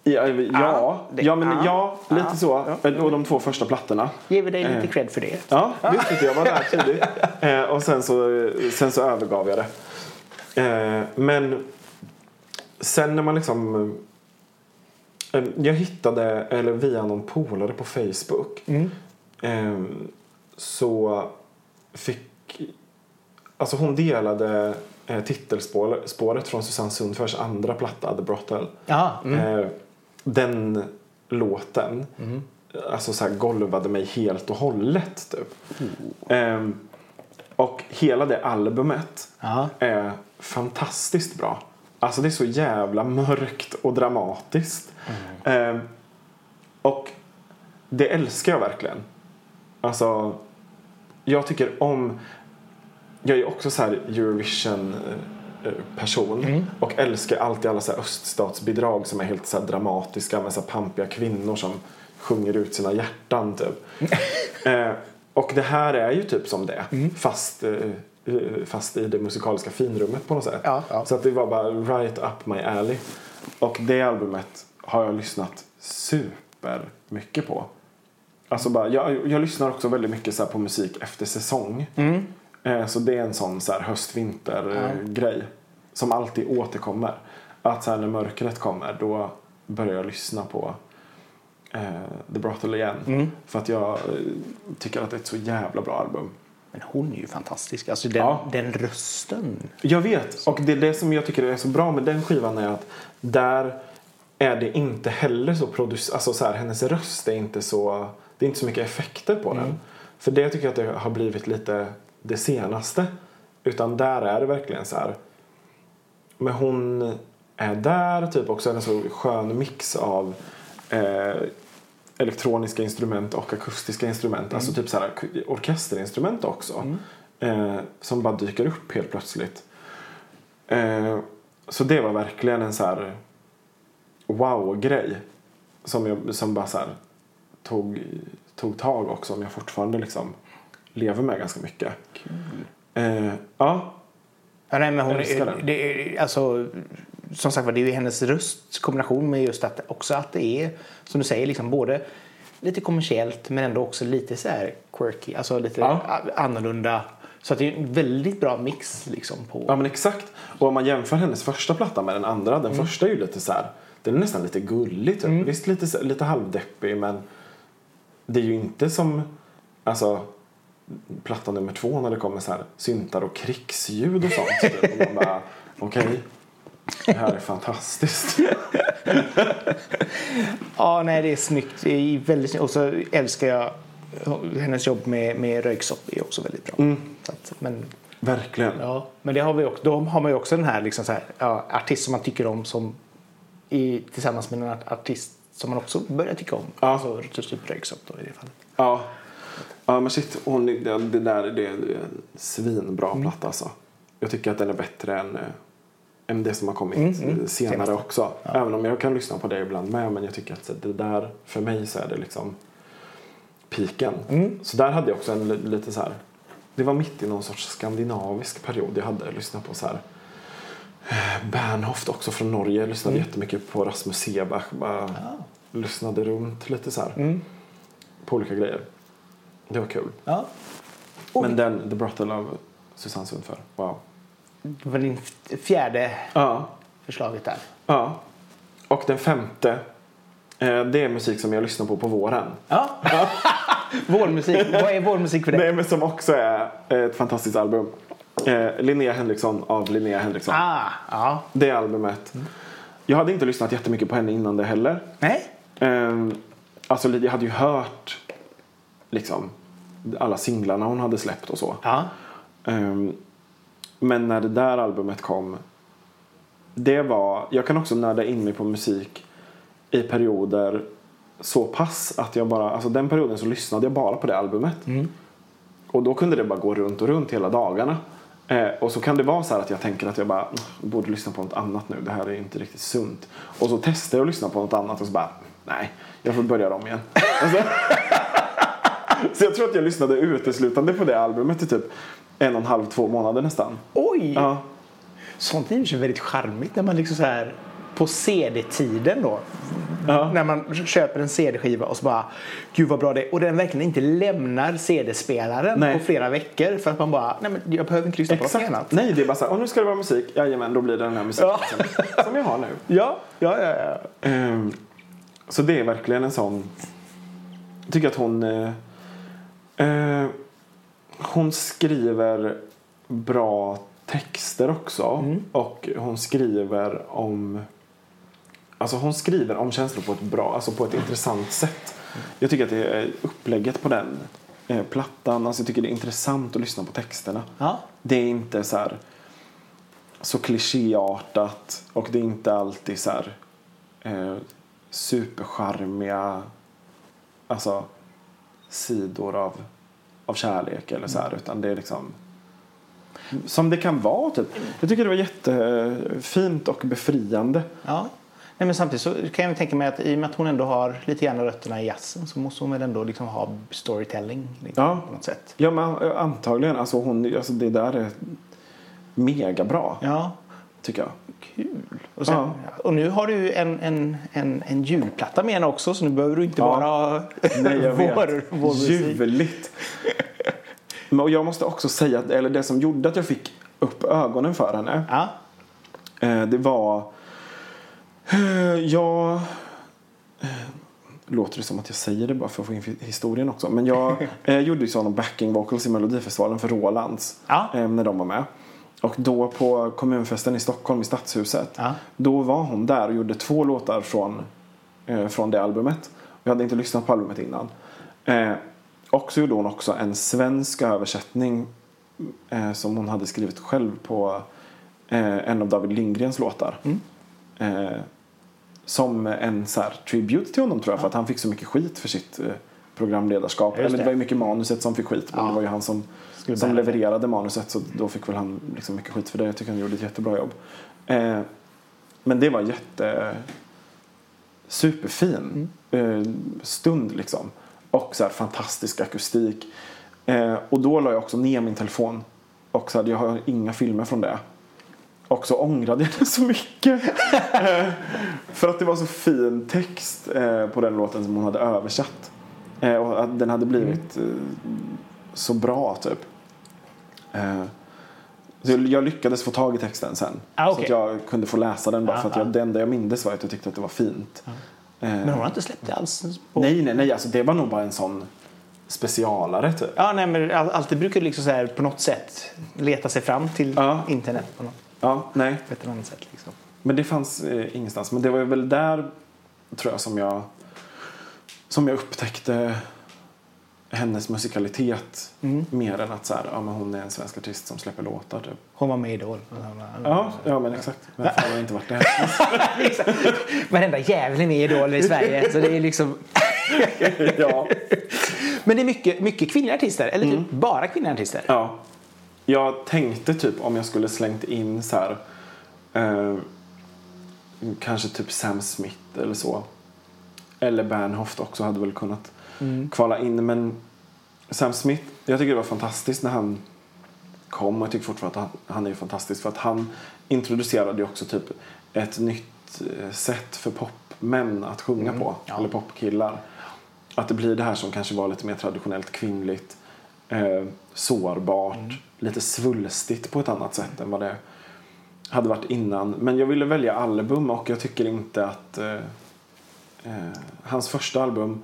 Ja, ja, det- ja, men, ja, ja lite ja, så. Och de två första plattorna. Ger vi dig lite Eh. cred för det? Ja, visst tyckte jag var där tidigt. Eh, och sen så, sen så övergav jag det. Eh, men sen när man liksom... Jag hittade, eller via någon polare på Facebook. Eh, så fick... Alltså hon delade titelspåret från Susanne Sundförs andra platta, The Brothel. Ja, mm. Eh, den låten alltså så här, golvade mig helt och hållet. Typ. Ehm, och hela det albumet Ja. är fantastiskt bra. Alltså det är så jävla mörkt och dramatiskt. Ehm, och det älskar jag verkligen. Alltså, jag tycker om... Jag är också så här Eurovision eh, person och älskar alltid alla så här öststatsbidrag som är helt så dramatiska med så här pampiga kvinnor som sjunger ut sina hjärtan typ. eh, och det här är ju typ som det fast, eh, eh, fast i det musikaliska finrummet på något sätt. Ja, ja. Så att det var bara right up my alley. Och det albumet har jag lyssnat super mycket på. Alltså bara, jag, jag lyssnar också väldigt mycket så på musik efter säsong. Eh, så det är en sån så här höst-vinter eh, grej. Som alltid återkommer. att så när mörkret kommer då börjar jag lyssna på eh, The Brothel igen. Mm. För att jag eh, tycker att det är ett så jävla bra album. Men hon är ju fantastisk. Alltså den, Ja. den rösten. Jag vet. Och det är det som jag tycker är så bra med den skivan är att där är det inte heller så producerat. Alltså så här, hennes röst är inte så... Det är inte så mycket effekter på den. För det tycker jag att det har blivit lite det senaste. Utan där är det verkligen så här. Men hon är där typ också en så skön mix av eh, elektroniska instrument och akustiska instrument. Alltså typ så här orkesterinstrument också. Eh, som bara dyker upp helt plötsligt. Eh, så det var verkligen en så här wow-grej. Som, jag, som bara så här tog, tog tag också. Som jag fortfarande liksom lever med ganska mycket. Eh, ja, Ja, nej, men hon, är, det alltså, som sagt var, det är ju hennes röst kombination med just att också att det är, som du säger, liksom både lite kommersiellt men ändå också lite så här quirky, alltså lite Ja. annorlunda. Så att det är en väldigt bra mix liksom på... Ja men exakt. Och om man jämför hennes första platta med den andra. Den första är ju lite så här. Den är nästan lite gullig typ. Visst lite, lite halvdeppig men det är ju inte som alltså platta nummer två när det kommer så här syntar och krigsljud och sånt. Typ. Och man bara okej. det här är fantastiskt. Ja, nej, det är snyggt. Det är väldigt snyggt. Och så älskar jag hennes jobb med, med Röyksopp är också väldigt bra. Så att, men, Verkligen. ja, men det har vi också, då har man ju också den här, liksom så här ja, artist som man tycker om som i, tillsammans med en art- artist som man också börjar tycka om. Ja. Alltså typ Röyksopp då i det fallet. Ja. Ja men shit, hon, det, det där det är en svinbra platta alltså. Jag tycker att den är bättre än, eh, än det som har kommit eh, senare Senaste. också. Även om jag kan lyssna på det ibland med. Men jag tycker att det där, för mig så är det liksom piken. Så där hade jag också en li- lite så här. Det var mitt i någon sorts skandinavisk period. Jag hade lyssnat på så här. eh, Bernhoft också från Norge. Jag lyssnade jättemycket på Rasmus Sebach. Bara Lyssnade runt lite så här. På olika grejer. Det var kul. Ja. Men den, The Brothel av Susanne Sundför. Wow. Det var din fjärde Ja. förslaget där. ja. Och den femte. Eh, det är musik som jag lyssnar på på våren. Ja. vårmusik. Vad är vårmusik för dig? Nej, men som också är ett fantastiskt album. Eh, Linnea Henriksson av Linnea Henriksson. Ah, ja. Det albumet. Jag hade inte lyssnat jättemycket på henne innan det heller. Nej. Ehm, alltså jag hade ju hört liksom alla singlarna hon hade släppt och så. Ja. Ehm, men när det där albumet kom. Det var, jag kan också nörda in mig på musik i perioder så pass att jag bara, alltså den perioden så lyssnade jag bara på det albumet. Och då kunde det bara gå runt och runt hela dagarna. Eh, och så kan det vara så här att jag tänker att jag bara "Mm, borde lyssna på något annat nu. Det här är inte riktigt sunt. Och så testar jag att lyssna på något annat och så bara nej, jag får börja om igen. Alltså, så jag tror att jag lyssnade uteslutande på det albumet i typ en och en halv, två månader nästan. Oj! Ja, Sånt är ju väldigt charmigt när man liksom så här på CD-tiden då. Ja. När man köper en CD-skiva och så bara Gud vad bra det är. Och den verkligen inte lämnar CD-spelaren Nej. på flera veckor. För att man bara, nej men jag behöver inte lyssna på något exakt. annat. Nej, det är bara så här, "Åh, nu ska det vara musik. Jajamän, då blir det den här musiken Ja. som, jag har nu. Ja, ja, ja. ja. Ehm, så det är verkligen en sån... Jag tycker att hon... Eh, hon skriver bra texter också. Och hon skriver om... Alltså hon skriver om känslor på ett bra, alltså på ett intressant sätt. Jag tycker att det är upplägget på den eh, plattan. Alltså jag tycker det är intressant att lyssna på texterna. ja. Det är inte så här så klichéartat och det är inte alltid så här eh, supercharmiga alltså sidor av, av kärlek eller så här utan det är liksom som det kan vara typ. Jag tycker det var jättefint och befriande. ja. Nej, men samtidigt så kan jag tänka mig att i och med att hon ändå har lite grann rötterna i jazzen så måste hon väl ändå liksom ha storytelling liksom, Ja. på något sätt. Ja men antagligen, alltså, hon, alltså det där är mega bra Ja, tycker jag. kul. Och, sen, Ja. och nu har du en, en, en, en julplatta med henne också så nu behöver du inte Ja. bara Nej, jag vet. vår, vår. Ljuvligt. Men jag måste också säga, att, eller det som gjorde att jag fick upp ögonen för henne. Ja. Eh, det var Eh, Jag... eh, Låter det som att jag säger det bara för att få in historien också. Men jag gjorde ju sådana backing vocals i Melodifestivalen för Rolands. Ja. När de var med. Och då på kommunfesten i Stockholm i Stadshuset. Ja. Då var hon där och gjorde två låtar från, eh, från det albumet. Jag hade inte lyssnat på albumet innan. Eh, och så gjorde hon också en svensk översättning eh, som hon hade skrivit själv på eh, en av David Lindgrens låtar. Eh, som en så här, tribute till honom tror jag för att han fick så mycket skit för sitt eh, programledarskap. Eller det det. var ju mycket manuset som fick skit men Ja. det var ju han som, Skulle som bära levererade manuset så då fick väl han liksom mycket skit för det. Jag tycker han gjorde ett jättebra jobb. Eh, men det var jätte superfin eh, stund liksom. Och så här fantastisk akustik. Eh, och då la jag också ner min telefon. Och så hade jag har inga filmer från det. Och så ångrade jag det så mycket. eh, för att det var så fin text eh, på den låten som hon hade översatt. Eh, och att den hade blivit eh, så bra typ. Eh, så jag, lyckades få tag i texten sen. Ah, Så okej. att jag kunde få läsa den bara Ah, för att jag, ah. det enda jag mindes var att jag tyckte att det var fint. Eh, Men hon har inte släppt det alls? På... Nej, nej, nej. Alltså, det var nog bara en sån specialare typ. Ja, nej, men all- alltid brukar det liksom så här, på något sätt leta sig fram till Ja. internet på något Ja, nej. på ett annat sätt. Liksom. Men det fanns eh, ingenstans. Men det var väl där, tror jag, som jag, som jag upptäckte hennes musikalitet. Mer än att så här, ja, men hon är en svensk artist som släpper låtar. Typ. Hon var med i Idol. Ja, ja, men exakt. Men fan har inte varit det? Varenda jävel är Idol i Sverige. Så det är liksom... ja. Men det är mycket, mycket kvinnliga artister. Eller typ bara kvinnliga artister. ja. Jag tänkte typ om jag skulle slängt in så här, eh, kanske typ Sam Smith eller så. Eller Bernhoft också hade väl kunnat kvala in. Men Sam Smith, jag tycker det var fantastiskt när han kom och jag tycker fortfarande att han, han är ju fantastisk för att han introducerade ju också typ ett nytt eh, sätt för popmän att sjunga på, ja. eller popkillar. Att det blir det här som kanske var lite mer traditionellt kvinnligt, eh, sårbart, lite svulstigt på ett annat sätt än vad det hade varit innan. Men jag ville välja album och jag tycker inte att eh, eh, hans första album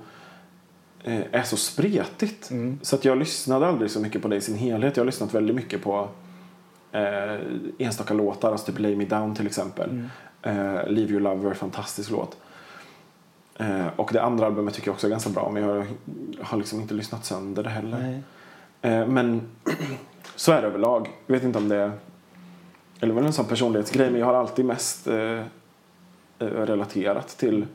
är så spretigt. Så att jag lyssnade aldrig så mycket på det i sin helhet. Jag har lyssnat väldigt mycket på eh, enstaka låtar, alltså typ Lay Me Down till exempel. Eh, Leave Your Lover, fantastisk låt. Eh, och det andra albumet tycker jag också är ganska bra men jag har liksom inte lyssnat sönder det heller. Eh, men så är det överlag. Jag vet inte om det är eller väl en sån personlighetsgrej men jag har alltid mest eh, eh, relaterat till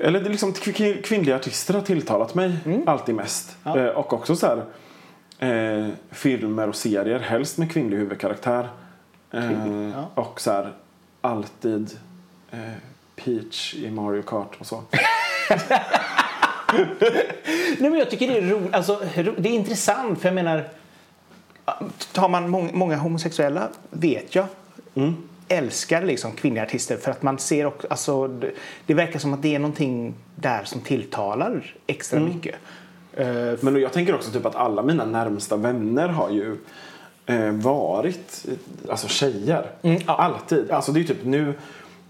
eller liksom kv- kvinnliga artister har tilltalat mig alltid mest. Ja. Eh, och också så här eh, filmer och serier, helst med kvinnlig huvudkaraktär. Eh, Ja. Och så här alltid eh, Peach i Mario Kart och så. Nej, men jag tycker det är roligt. Alltså, ro- det är intressant för jag menar. Tar man mång- många homosexuella vet jag älskar liksom kvinnliga artister för att man ser också, alltså, det, det verkar som att det är någonting där som tilltalar extra mycket. Eh, Men jag tänker också typ att alla mina närmsta vänner har ju eh, varit alltså tjejer. Mm, ja. Alltid. Alltså det är typ nu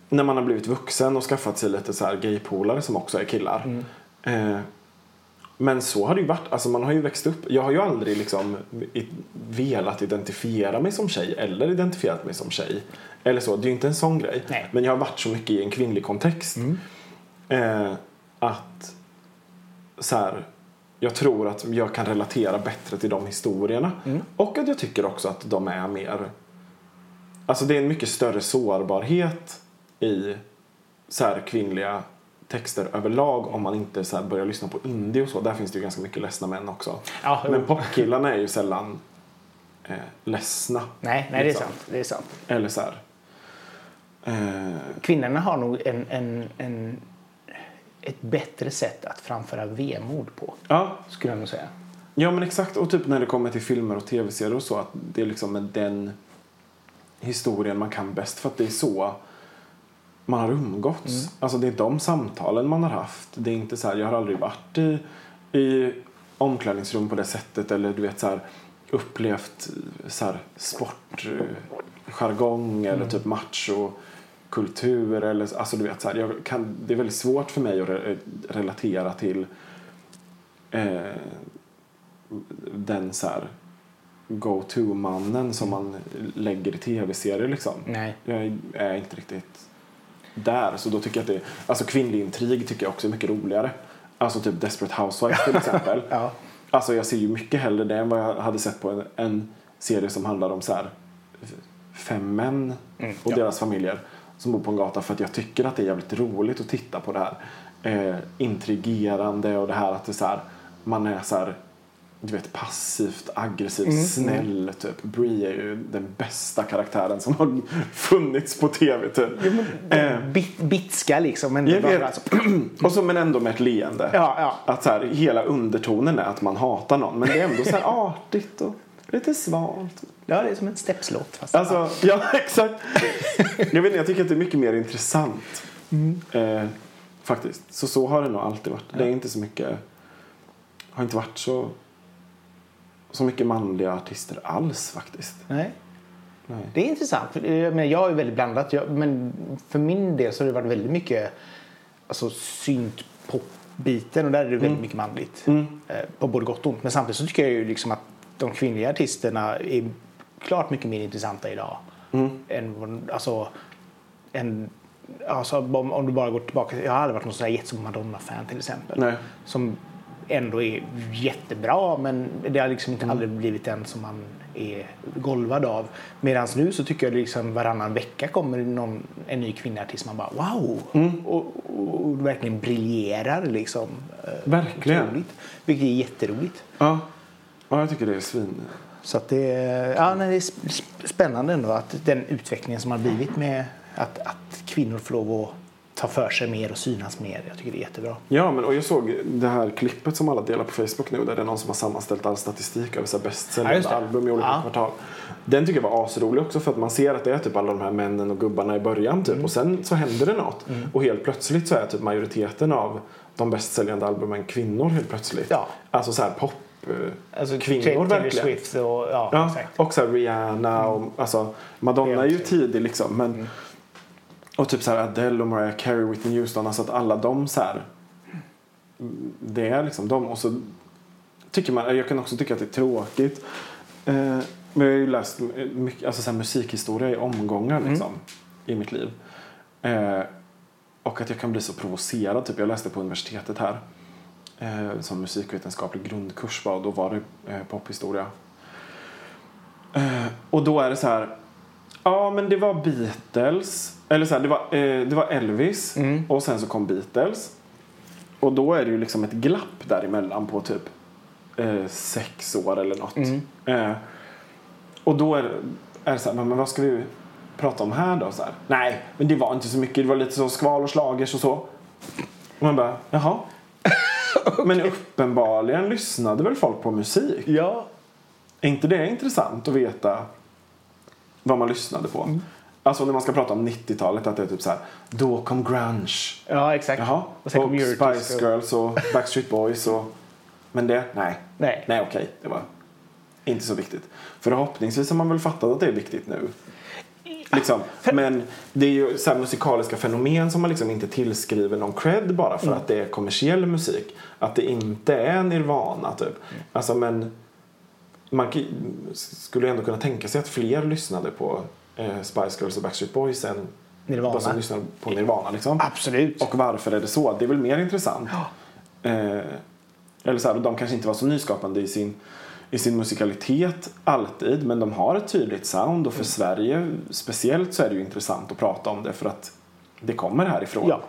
när man har blivit vuxen och skaffat sig lite så här gaypolare som också är killar. Mm. Eh, men så har det ju varit. Alltså man har ju växt upp. Jag har ju aldrig liksom velat identifiera mig som tjej eller identifierat mig som tjej. Eller så. Det är ju inte en sån grej. Nej. Men jag har varit så mycket i en kvinnlig kontext. Eh, att så här, jag tror att jag kan relatera bättre till de historierna. Och att jag tycker också att de är mer... Alltså det är en mycket större sårbarhet i så här kvinnliga texter överlag om man inte så här börjar lyssna på indie och så. Där finns det ju ganska mycket ledsna män också. Ja. Men popkillarna är ju sällan eh, ledsna. nej, nej, det är liksom. sant. Det är sant. Eller så här... Eh, Kvinnorna har nog en, en, en, ett bättre sätt att framföra vemod på, ja, skulle jag nog säga. Ja men exakt och typ när det kommer till filmer och tv-serier och så att det är liksom den historien man kan bäst för att det är så man har umgåtts. Alltså det är de samtalen man har haft. Det är inte så här, jag har aldrig varit i, i omklädningsrum på det sättet eller du vet så här upplevt så här sportjargong eller typ macho kultur eller alltså du vet så här, jag kan, det är väldigt svårt för mig att re, relatera till eh, den så här go-to-mannen som man lägger i tv-serier liksom. Nej. Jag är inte riktigt där. Så då tycker jag att det, alltså kvinnlig intrig tycker jag också är mycket roligare. Alltså typ Desperate Housewives till exempel. Ja. Alltså jag ser ju mycket hellre det än vad jag hade sett på en, en serie som handlar om så här fem män Mm, och ja. deras familjer som bor på en gata för att jag tycker att det är jävligt roligt att titta på det här eh, intrigerande och det här att det så här, man är så här du vet passivt aggressiv, Mm, snäll typ. Brie är ju den bästa karaktären som har funnits på tv typ. Eh, Bit, bitska liksom. Men jag bara, vet. alltså, och så men ändå med ett leende. Ja, ja. Att så här, hela undertonen är att man hatar någon men det är ändå så här artigt och lite svalt. ja, det är som en steppslåt. Fast, Alltså, ja exakt. Jag vet inte, jag tycker att det är mycket mer intressant. Eh, faktiskt. Så så har det nog alltid varit. Det är inte så mycket, har inte varit så, så mycket manliga artister alls faktiskt. Nej. Nej. Det är intressant. Men jag är väldigt blandat. Jag, men för min del så har det varit väldigt mycket alltså, synt-pop-biten och där är det väldigt mycket manligt. Eh, på både gott och ont. Men samtidigt så tycker jag ju liksom att de kvinnliga artisterna är klart mycket mer intressanta idag. Än, vad- alltså, än, alltså, om, om du bara går tillbaka. Jag har aldrig varit någon sån här jättestor Madonna-fan till exempel. Nej. Som ändå är jättebra men det har liksom inte aldrig blivit den som man är golvad av. Medan nu så tycker jag liksom varannan vecka kommer någon, en ny kvinnoartist man bara wow! Och, och, och verkligen briljerar liksom. Eh, Verkligen. otroligt. Vilket är jätteroligt. Ja. Ja, jag tycker det är svin. Så att det, ja, nej, det är sp- sp- spännande ändå att den utvecklingen som har blivit med att, att kvinnor får lov att ta för sig mer och synas mer. Jag tycker det är jättebra. Ja, men och jag såg det här klippet som alla delar på Facebook nu där det är någon som har sammanställt all statistik över Ja, bästsäljande det. album i olika Ja. kvartal. Den tycker jag var asrolig också för att man ser att det är typ alla de här männen och gubbarna i början typ Mm. och sen så händer det något och helt plötsligt så är typ majoriteten av de bästsäljande albumen kvinnor helt plötsligt. Ja. Alltså så här pop Alltså kvinnor Taylor verkligen. Swift och ja, Ja, exakt. och så här Rihanna och alltså Madonna är ju tidig liksom men Mm. och typ så här Adele och Mariah Carey, Whitney Houston, alltså att alla de så här det är liksom de och så tycker man, jag kan också tycka att det är tråkigt eh, men jag har ju läst mycket, alltså så här musikhistoria i omgångar liksom i mitt liv eh, och att jag kan bli så provocerad typ jag läste på universitetet här eh, som musikvetenskaplig grundkurs var och då var det eh, pophistoria Eh, och då är det så här. Ja, men det var Beatles. Eller så här, det var, eh, det var Elvis. Och sen så kom Beatles. Och då är det ju liksom ett glapp däremellan på typ eh, sex år eller något. Eh, och då är är det så här, men vad ska vi prata om här då? Så här, Nej, men det var inte så mycket. Det var lite så skval och slagers och så. Och man bara, jaha. Men uppenbarligen lyssnade väl folk på musik? Ja. Är inte det intressant att veta vad man lyssnade på? Mm. Alltså när man ska prata om 90-talet att det är typ så här, då kom grunge. ja, exakt. Jaha, Och sen och kom Eurotiskt Spice och- Girls och Backstreet Boys och... Men det, nej. Nej. Nej, okej, det var inte så viktigt. Förhoppningsvis har man väl fattat att det är viktigt nu. Liksom. Men det är ju så musikaliska fenomen som man liksom inte tillskriver någon cred bara för att det är kommersiell musik. Att det inte är Nirvana typ. Alltså men man skulle ändå kunna tänka sig att fler lyssnade på eh, Spice Girls och Backstreet Boys än Nirvana. vad som lyssnar på Nirvana. Liksom. Absolut. Och varför är det så? Det är väl mer intressant. Eh, eller så här, de kanske inte var så nyskapande i sin, i sin musikalitet alltid men de har ett tydligt sound och för Sverige speciellt så är det ju intressant att prata om det för att det kommer härifrån. Ja.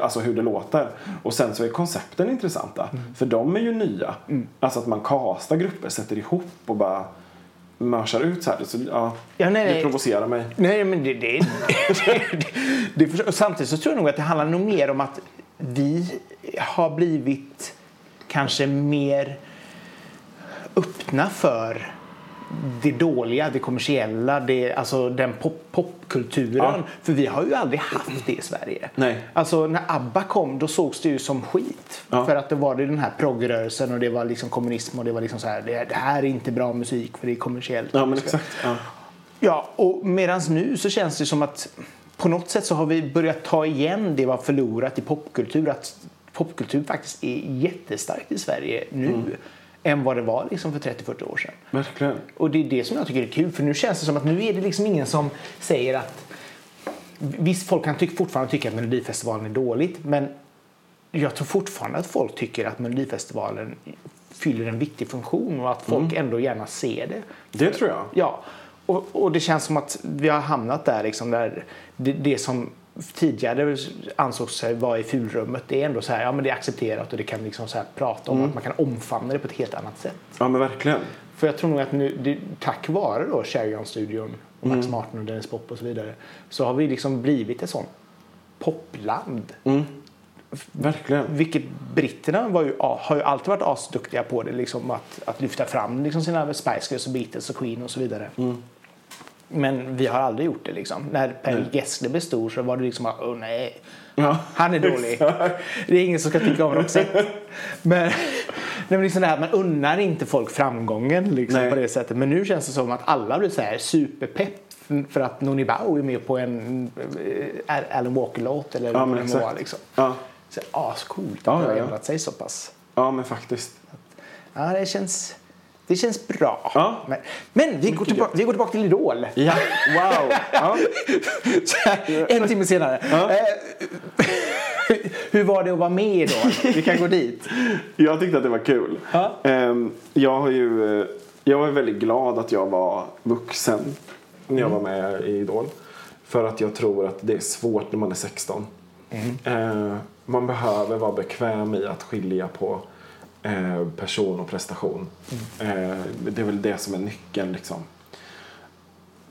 Alltså hur det låter. Och sen så är koncepten intressanta. För de är ju nya. Alltså att man kastar grupper, sätter ihop och bara mörsar ut så här. Så, ja, Ja, nej, det provocerar mig. Nej, men det, det, det, det, Samtidigt så tror jag nog att det handlar nog mer om att vi har blivit kanske mer öppna för det dåliga, det kommersiella, det, alltså den pop, popkulturen. Ja. För vi har ju aldrig haft det i Sverige. Nej. Alltså när ABBA kom då sågs det ju som skit. Ja. För att det var det den här progrörelsen och det var liksom kommunism och det var liksom så här, det, det här är inte bra musik för det är kommersiellt. Ja men exakt. Ja. Ja, och medans nu så känns det som att på något sätt så har vi börjat ta igen det vi har förlorat i popkultur. Att popkultur faktiskt är jättestarkt i Sverige nu Mm. Än vad det var liksom för 30-40 år sedan. Verkligen. Och det är det som jag tycker är kul för nu känns det som att nu är det liksom ingen som säger att Visst, folk kan tyck, fortfarande tycka att Melodifestivalen är dåligt men jag tror fortfarande att folk tycker att Melodifestivalen fyller en viktig funktion och att folk ändå gärna ser det. Det tror jag. Ja, och, och det känns som att vi har hamnat där liksom där det, det som tidigare ansågs sig vara i fulrummet det är ändå så här, ja men det är accepterat och det kan liksom så här prata om att man kan omfamna det på ett helt annat sätt. Ja, men verkligen. För jag tror nog att nu, det, tack vare då Sheridan-studion och Max Martin och Dennis Pop och så vidare så har vi liksom blivit ett sånt popland. Verkligen. Vilket britterna var ju, har ju alltid varit asduktiga på det. Liksom att, att lyfta fram liksom sina Spice Girls och Beatles och Queen och så vidare. Men vi har aldrig gjort det liksom. När Per Gessle blev stor så var det liksom åh nej, Ja. han är dålig. det är ingen som ska tycka om Roxette. Men, men liksom det här, man unnar inte folk framgången liksom, på det sättet. Men nu känns det som att alla blir så här superpepp för att Noni Bao är med på en eh, Alan Walker-låt eller Ja, vad det. Liksom. Ja. Så, ascoolt att Ja, det har ändrat sig så pass. ja, men faktiskt. Ja, det känns, det känns bra. Ja. Men, men vi, går tillbaka, vi går tillbaka till Idol. Ja, wow. Ja. En timme senare. Eh, hur var det att vara med i Idol? Vi kan gå dit. Jag tyckte att det var kul. Ja. Ehm, Jag, har ju, eh, jag var väldigt glad att jag var vuxen när jag var med i Idol. För att jag tror att det är svårt när man är 16. Eh, Man behöver vara bekväm i att skilja på eh, person och prestation. Eh, Det är väl det som är nyckeln liksom.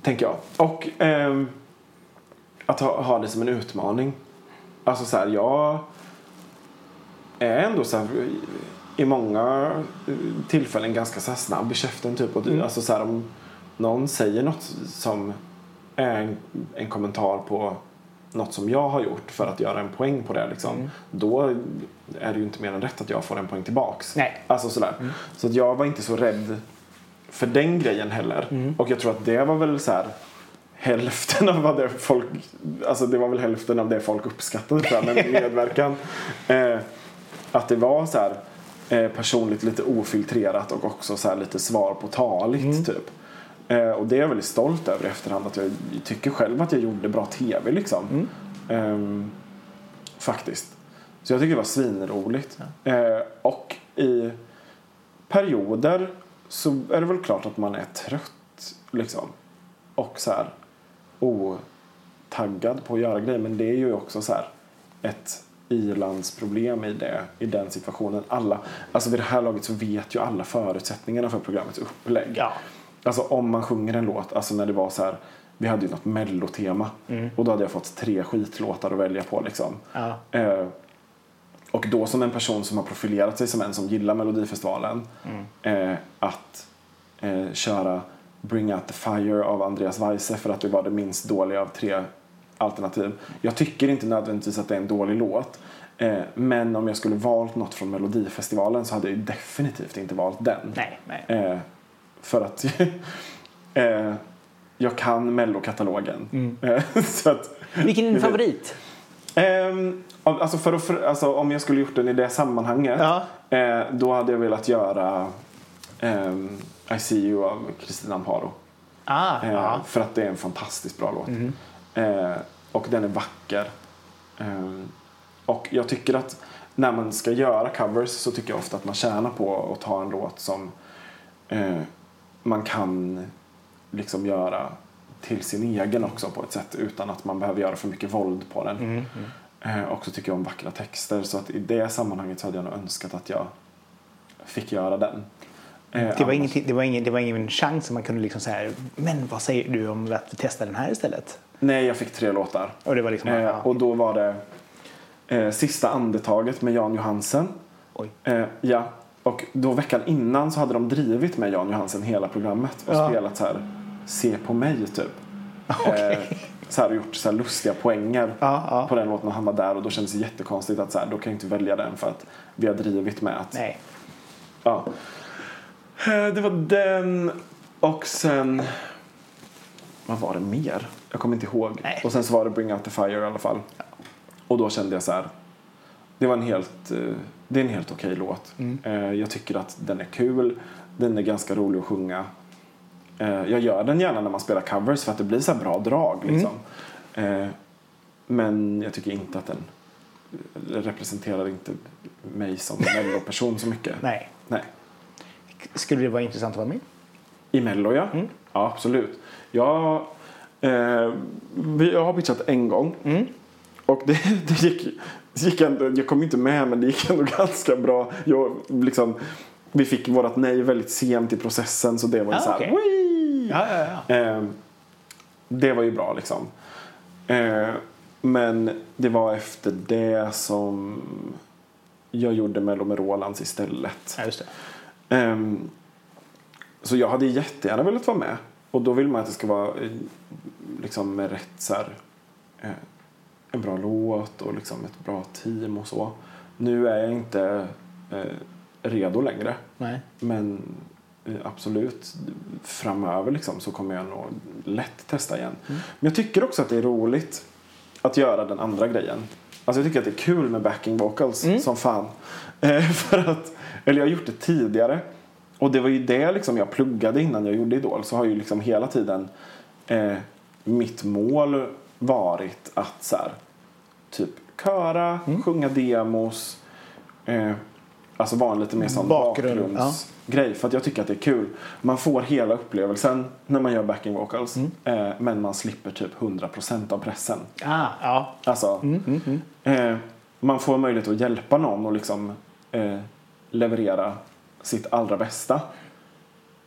Tänker jag. Och ehm, att ha, ha det som en utmaning. Alltså så här, jag är ändå så här, i många tillfällen ganska så snabb i käften. Typ. Och, alltså så här, om någon säger något som är en, en kommentar på något som jag har gjort för att göra en poäng på det. Liksom, Då är det ju inte mer än rätt att jag får en poäng tillbaks. Nej. Alltså sådär. Så att jag var inte så rädd för den grejen heller. Och jag tror att det var väl så här hälften av vad det folk, alltså det var väl hälften av det folk uppskattade tror jag, med min medverkan. Eh, att det var så här eh, personligt lite ofiltrerat och också så här lite svar på taligt typ. Eh, och det är jag väldigt stolt över i efterhand att jag tycker själv att jag gjorde bra tv liksom. Ehm, faktiskt. Så jag tycker det var svinroligt. Eh, och i perioder så är det väl klart att man är trött liksom. Och så här otaggad på att göra grejer. Men det är ju också så här ett ilandsproblem i, det, i den situationen. Alla, alltså vid det här laget så vet ju alla förutsättningarna för programmets upplägg. Ja. Alltså om man sjunger en låt, alltså när det var så här vi hade ju något mellotema och då hade jag fått tre skitlåtar att välja på liksom. Ja. Eh, och då som en person som har profilerat sig som en som gillar Melodifestivalen eh, att eh, köra Bring Out The Fire av Andreas Weise för att det var det minst dåliga av tre alternativ. Jag tycker inte nödvändigtvis att det är en dålig låt. Eh, men om jag skulle valt något från Melodifestivalen så hade jag definitivt inte valt den. Nej, nej. Eh, för att eh, jag kan mellokatalogen. Eh, så att, Vilken är din favorit? Ehm, alltså för för, alltså om jag skulle gjort den i det sammanhanget. Ja. Eh, då hade jag velat göra ehm, I see you av Kristina Amparo. Ah, Eh, ja. För att det är en fantastiskt bra låt. Eh, och den är vacker. Ehm, och jag tycker att när man ska göra covers så tycker jag ofta att man tjänar på att ta en låt som eh, man kan liksom göra till sin egen också på ett sätt utan att man behöver göra för mycket våld på den. Eh, och så tycker jag om vackra texter så att i det sammanhanget så hade jag nog önskat att jag fick göra den. Eh, Det var, ingenting, det, var ingen, det var ingen chans som man kunde liksom säga men vad säger du om att vi testar den här istället? Nej, jag fick tre låtar. Och det var liksom, Eh, ja. och då var det eh, Sista andetaget med Jan Johansen. Oj. Eh, ja. Och då veckan innan så hade de drivit med Jan Johansen hela programmet och Ja. spelat så här Se på mig typ. Okej. Eh, så här, och gjort så här lustiga poänger Ja, ja. på den låten han var där och då kändes det jättekonstigt att så här, då kan jag inte välja den för att vi har drivit med att Nej. Ja. Eh, Det var den och sen... Vad var det mer? Jag kommer inte ihåg. Nej. Och sen så var det Bring Out The Fire i alla fall. Och då kände jag så här. Det var en helt, eh, det är en helt okej låt. Mm. Eh, Jag tycker att den är kul. Den är ganska rolig att sjunga. Eh, Jag gör den gärna när man spelar covers för att det blir så bra drag. Mm. Liksom. Eh, Men jag tycker inte att den representerar inte mig som melloperson så mycket. Nej. Nej. Skulle det vara intressant att vara med? I Mello ja. Mm. Ja absolut. Jag, eh, jag har pitchat en gång. Mm. Och det, det, gick, gick ändå, jag kom inte med men det gick ändå ganska bra. Jag, liksom, vi fick vårt nej väldigt sent i processen så det var ju Ah, så här. "Wii!" Ja, ja, ja. Eh, det var ju bra liksom. Eh, men det var efter det som jag gjorde Mello med Rolands istället. ja. Ehm, så jag hade jättegärna velat vara med. Och då vill man att det ska vara eh, liksom med rätt så här, eh, en bra låt och liksom ett bra team och så. Nu är jag inte eh, redo längre. Nej. Men eh, absolut, framöver liksom så kommer jag nog lätt testa igen. Men jag tycker också att det är roligt att göra den andra grejen. Alltså jag tycker att det är kul med backing vocals som fan. Eh, för att, eller jag har gjort det tidigare. Och det var ju det liksom jag pluggade innan jag gjorde Idol. Så har ju liksom hela tiden eh, mitt mål varit att så här, typ köra, sjunga demos. Eh, alltså vara en lite mer sån Bakgrund, bakgrundsgrej. För att jag tycker att det är kul. Man får hela upplevelsen när man gör backing vocals. Eh, men man slipper typ 100% av pressen. Ah, ja. Alltså, Eh, man får möjlighet att hjälpa någon och liksom eh, leverera sitt allra bästa.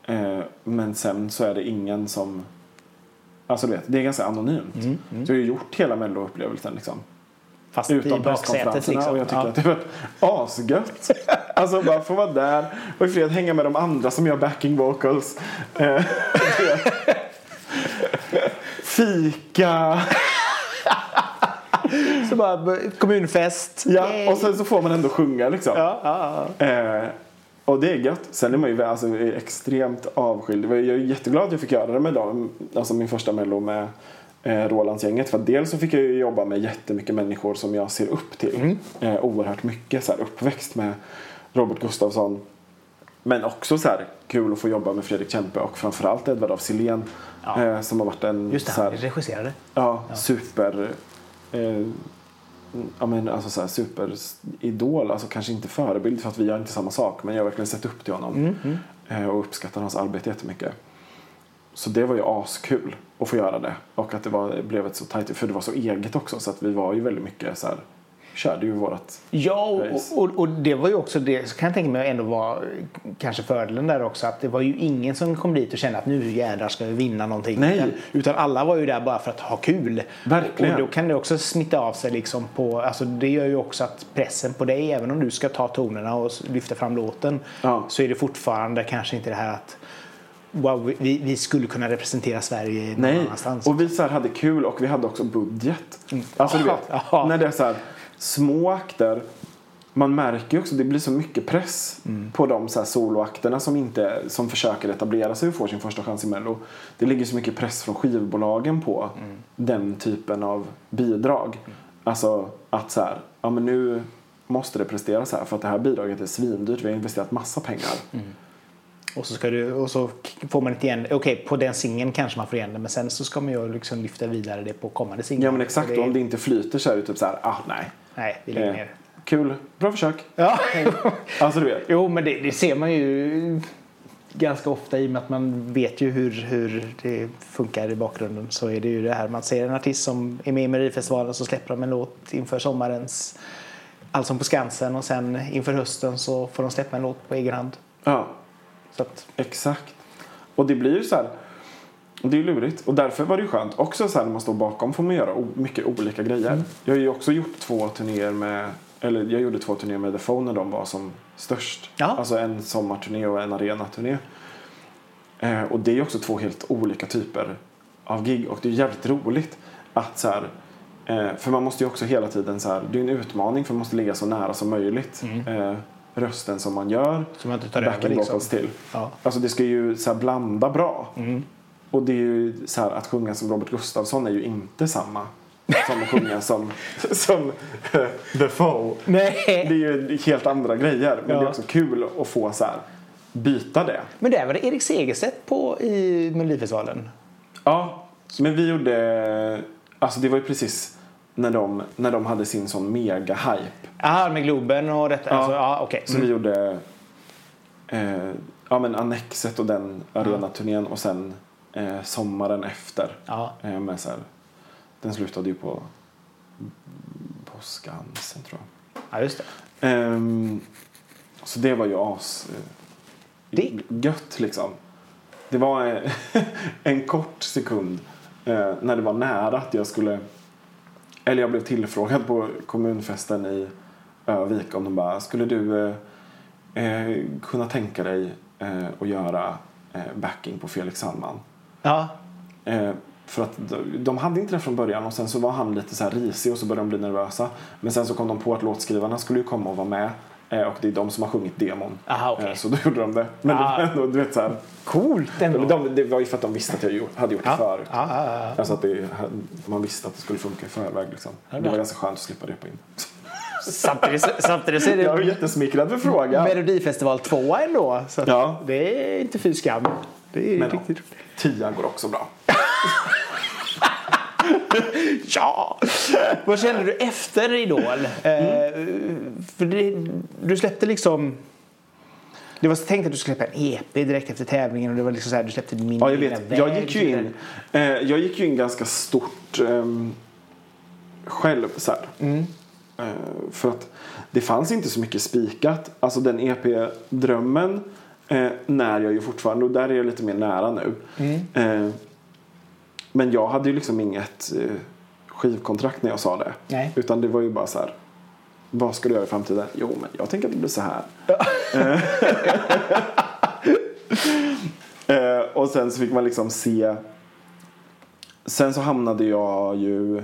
Eh, men sen så är det ingen som... Alltså vet, det är ganska anonymt. Så jag har ju gjort hela mello-upplevelsen liksom. Fast i Utan baksätet liksom. och jag tycker ja. att det var asgött. alltså bara få vara där och i fred hänga med de andra som gör backing vocals. Eh. Fika. Så bara kommunfest. Ja, Yay. och sen så får man ändå sjunga liksom. Ja, ja, ja. Eh, och det är gött. Sen är man ju alltså, extremt avskild. Jag är jätteglad att jag fick göra det med dem. Alltså min första mello med eh, Rolandsgänget. För dels så fick jag ju jobba med jättemycket människor som jag ser upp till. Eh, oerhört mycket. Så här, uppväxt med Robert Gustafsson. Men också så här, kul att få jobba med Fredrik Kempe och framförallt Edvard af Sillén. Ja. Eh, som har varit en Just det, han regisserade. Ja, super... Eh, ja, men alltså så här, superidol. Alltså kanske inte förebild för att vi gör inte samma sak. Men jag har verkligen sett upp till honom. Eh, och uppskattar hans arbete jättemycket. Så det var ju askul att få göra det. Och att det var, blev ett så tajt... För det var så eget också. Så att vi var ju väldigt mycket så här... Körde ju vårat... Ja, och, och, och det var ju också det, så kan jag tänka mig ändå var kanske fördelen där också. Att det var ju ingen som kom dit och kände att nu jädrar ska vi vinna någonting. Nej. Utan, utan alla var ju där bara för att ha kul. Verkligen. Och då kan det också smitta av sig liksom på, alltså det gör ju också att pressen på dig, även om du ska ta tonerna och lyfta fram låten, Ja. så är det fortfarande kanske inte det här att wow, vi, vi skulle kunna representera Sverige någon Nej, annanstans. och vi så hade kul och vi hade också budget. Alltså du vet, när det är så här små akter. Man märker ju också, det blir så mycket press på de så här soloakterna som, inte, som försöker etablera sig och får sin första chans i Mello. Det ligger så mycket press från skivbolagen på den typen av bidrag. Alltså att så här, ja men nu måste det presteras här för att det här bidraget är svindyrt. Vi har investerat massa pengar. Och så, ska du, och så får man inte igen Okej, på den singeln kanske man får igen det. Men sen så ska man ju liksom lyfta vidare det på kommande singlar. Ja men exakt, och om det inte flyter så är det typ så här, ah nej. Nej, vi lägger ner. kul, bra försök. Ja. Alltså du vet. jo, men det, det ser man ju ganska ofta i och med att man vet ju hur, hur det funkar i bakgrunden. Så är det ju det här, man ser en artist som är med i Melodifestivalen så släpper de en låt inför sommarens Allsång på Skansen och sen inför hösten så får de släppa en låt på egen hand. Ja, Så att, exakt. Och det blir ju så här. Det är ju lurigt. Och därför var det ju skönt. Också så här när man står bakom får man göra mycket olika grejer. Jag har ju också gjort två turnéer med eller jag gjorde två turnéer med The Phone när de var som störst. Ja. Alltså en sommarturné och en arenaturné. Eh, och det är ju också två helt olika typer av gig. Och det är jävligt roligt att så här, eh, för man måste ju också hela tiden så här, det är en utmaning för man måste ligga så nära som möjligt. Eh, rösten som man gör. så man inte tar över liksom. till. Ja. Alltså det ska ju så blanda bra. Och det är ju så här att sjunga som Robert Gustafsson är ju inte samma som att sjunga som, som eh, The Foe. Nej. Det är ju helt andra grejer. Men Ja. det är också kul att få så här byta det. Men där var det Erik Segerstedt på i Melodifestivalen. Ja, men vi gjorde... Alltså det var ju precis när de, när de hade sin sån mega-hype. Jaha, med Globen och detta. Ja, alltså, ja okej. Så vi gjorde eh, ja, men Annexet och den arenaturnén och sen eh, sommaren efter. Ja. Eh, med så här, den slutade ju på, på Skansen tror jag. ja, just det. Ehm, så det var ju as eh, Det- gött liksom. Det var eh, en kort sekund eh, när det var nära att jag skulle eller jag blev tillfrågad på kommunfesten i Övik om de bara skulle du eh, eh, kunna tänka dig eh, att göra eh, backing på Felix Sandman? Ja. Eh, för att de, de hade inte det från början och sen så var han lite så här risig och så började de bli nervösa. Men sen så kom de på att låtskrivarna skulle ju komma och vara med. Eh, och det är de som har sjungit demon. Aha, okej. eh, så då gjorde de det. Men Ah. det var ändå, du vet så här. Coolt ändå. De, det var ju för att de visste att jag hade gjort det ja. förut. Ja, ja. Alltså att det, man visste att det skulle funka i förväg liksom. Det var ganska skönt att slippa repa in. Samtidigt, samtidigt så är Jag är det jättesmickrad för frågan. Melodifestival 2 ändå. Så Ja. det är inte fy skam. Det är Men riktigt Tia går också bra. Ja! Vad kände du efter Idol? Eh, för det, du släppte liksom... Det var tänkt att du skulle släppa en EP direkt efter tävlingen och det var liksom så här, du släppte min Ja, jag vet. väg. Jag gick ju in, eh, jag gick ju in ganska stort ehm, själv så här. Eh, för att det fanns inte så mycket spikat. Alltså den EP-drömmen eh, när jag ju fortfarande, och där är jag lite mer nära nu. Eh, men jag hade ju liksom inget eh, skivkontrakt när jag sa det. Nej. Utan det var ju bara så här. Vad ska du göra i framtiden? Jo, men jag tänker att det blir så här. Eh, och sen så fick man liksom se. Sen så hamnade jag ju.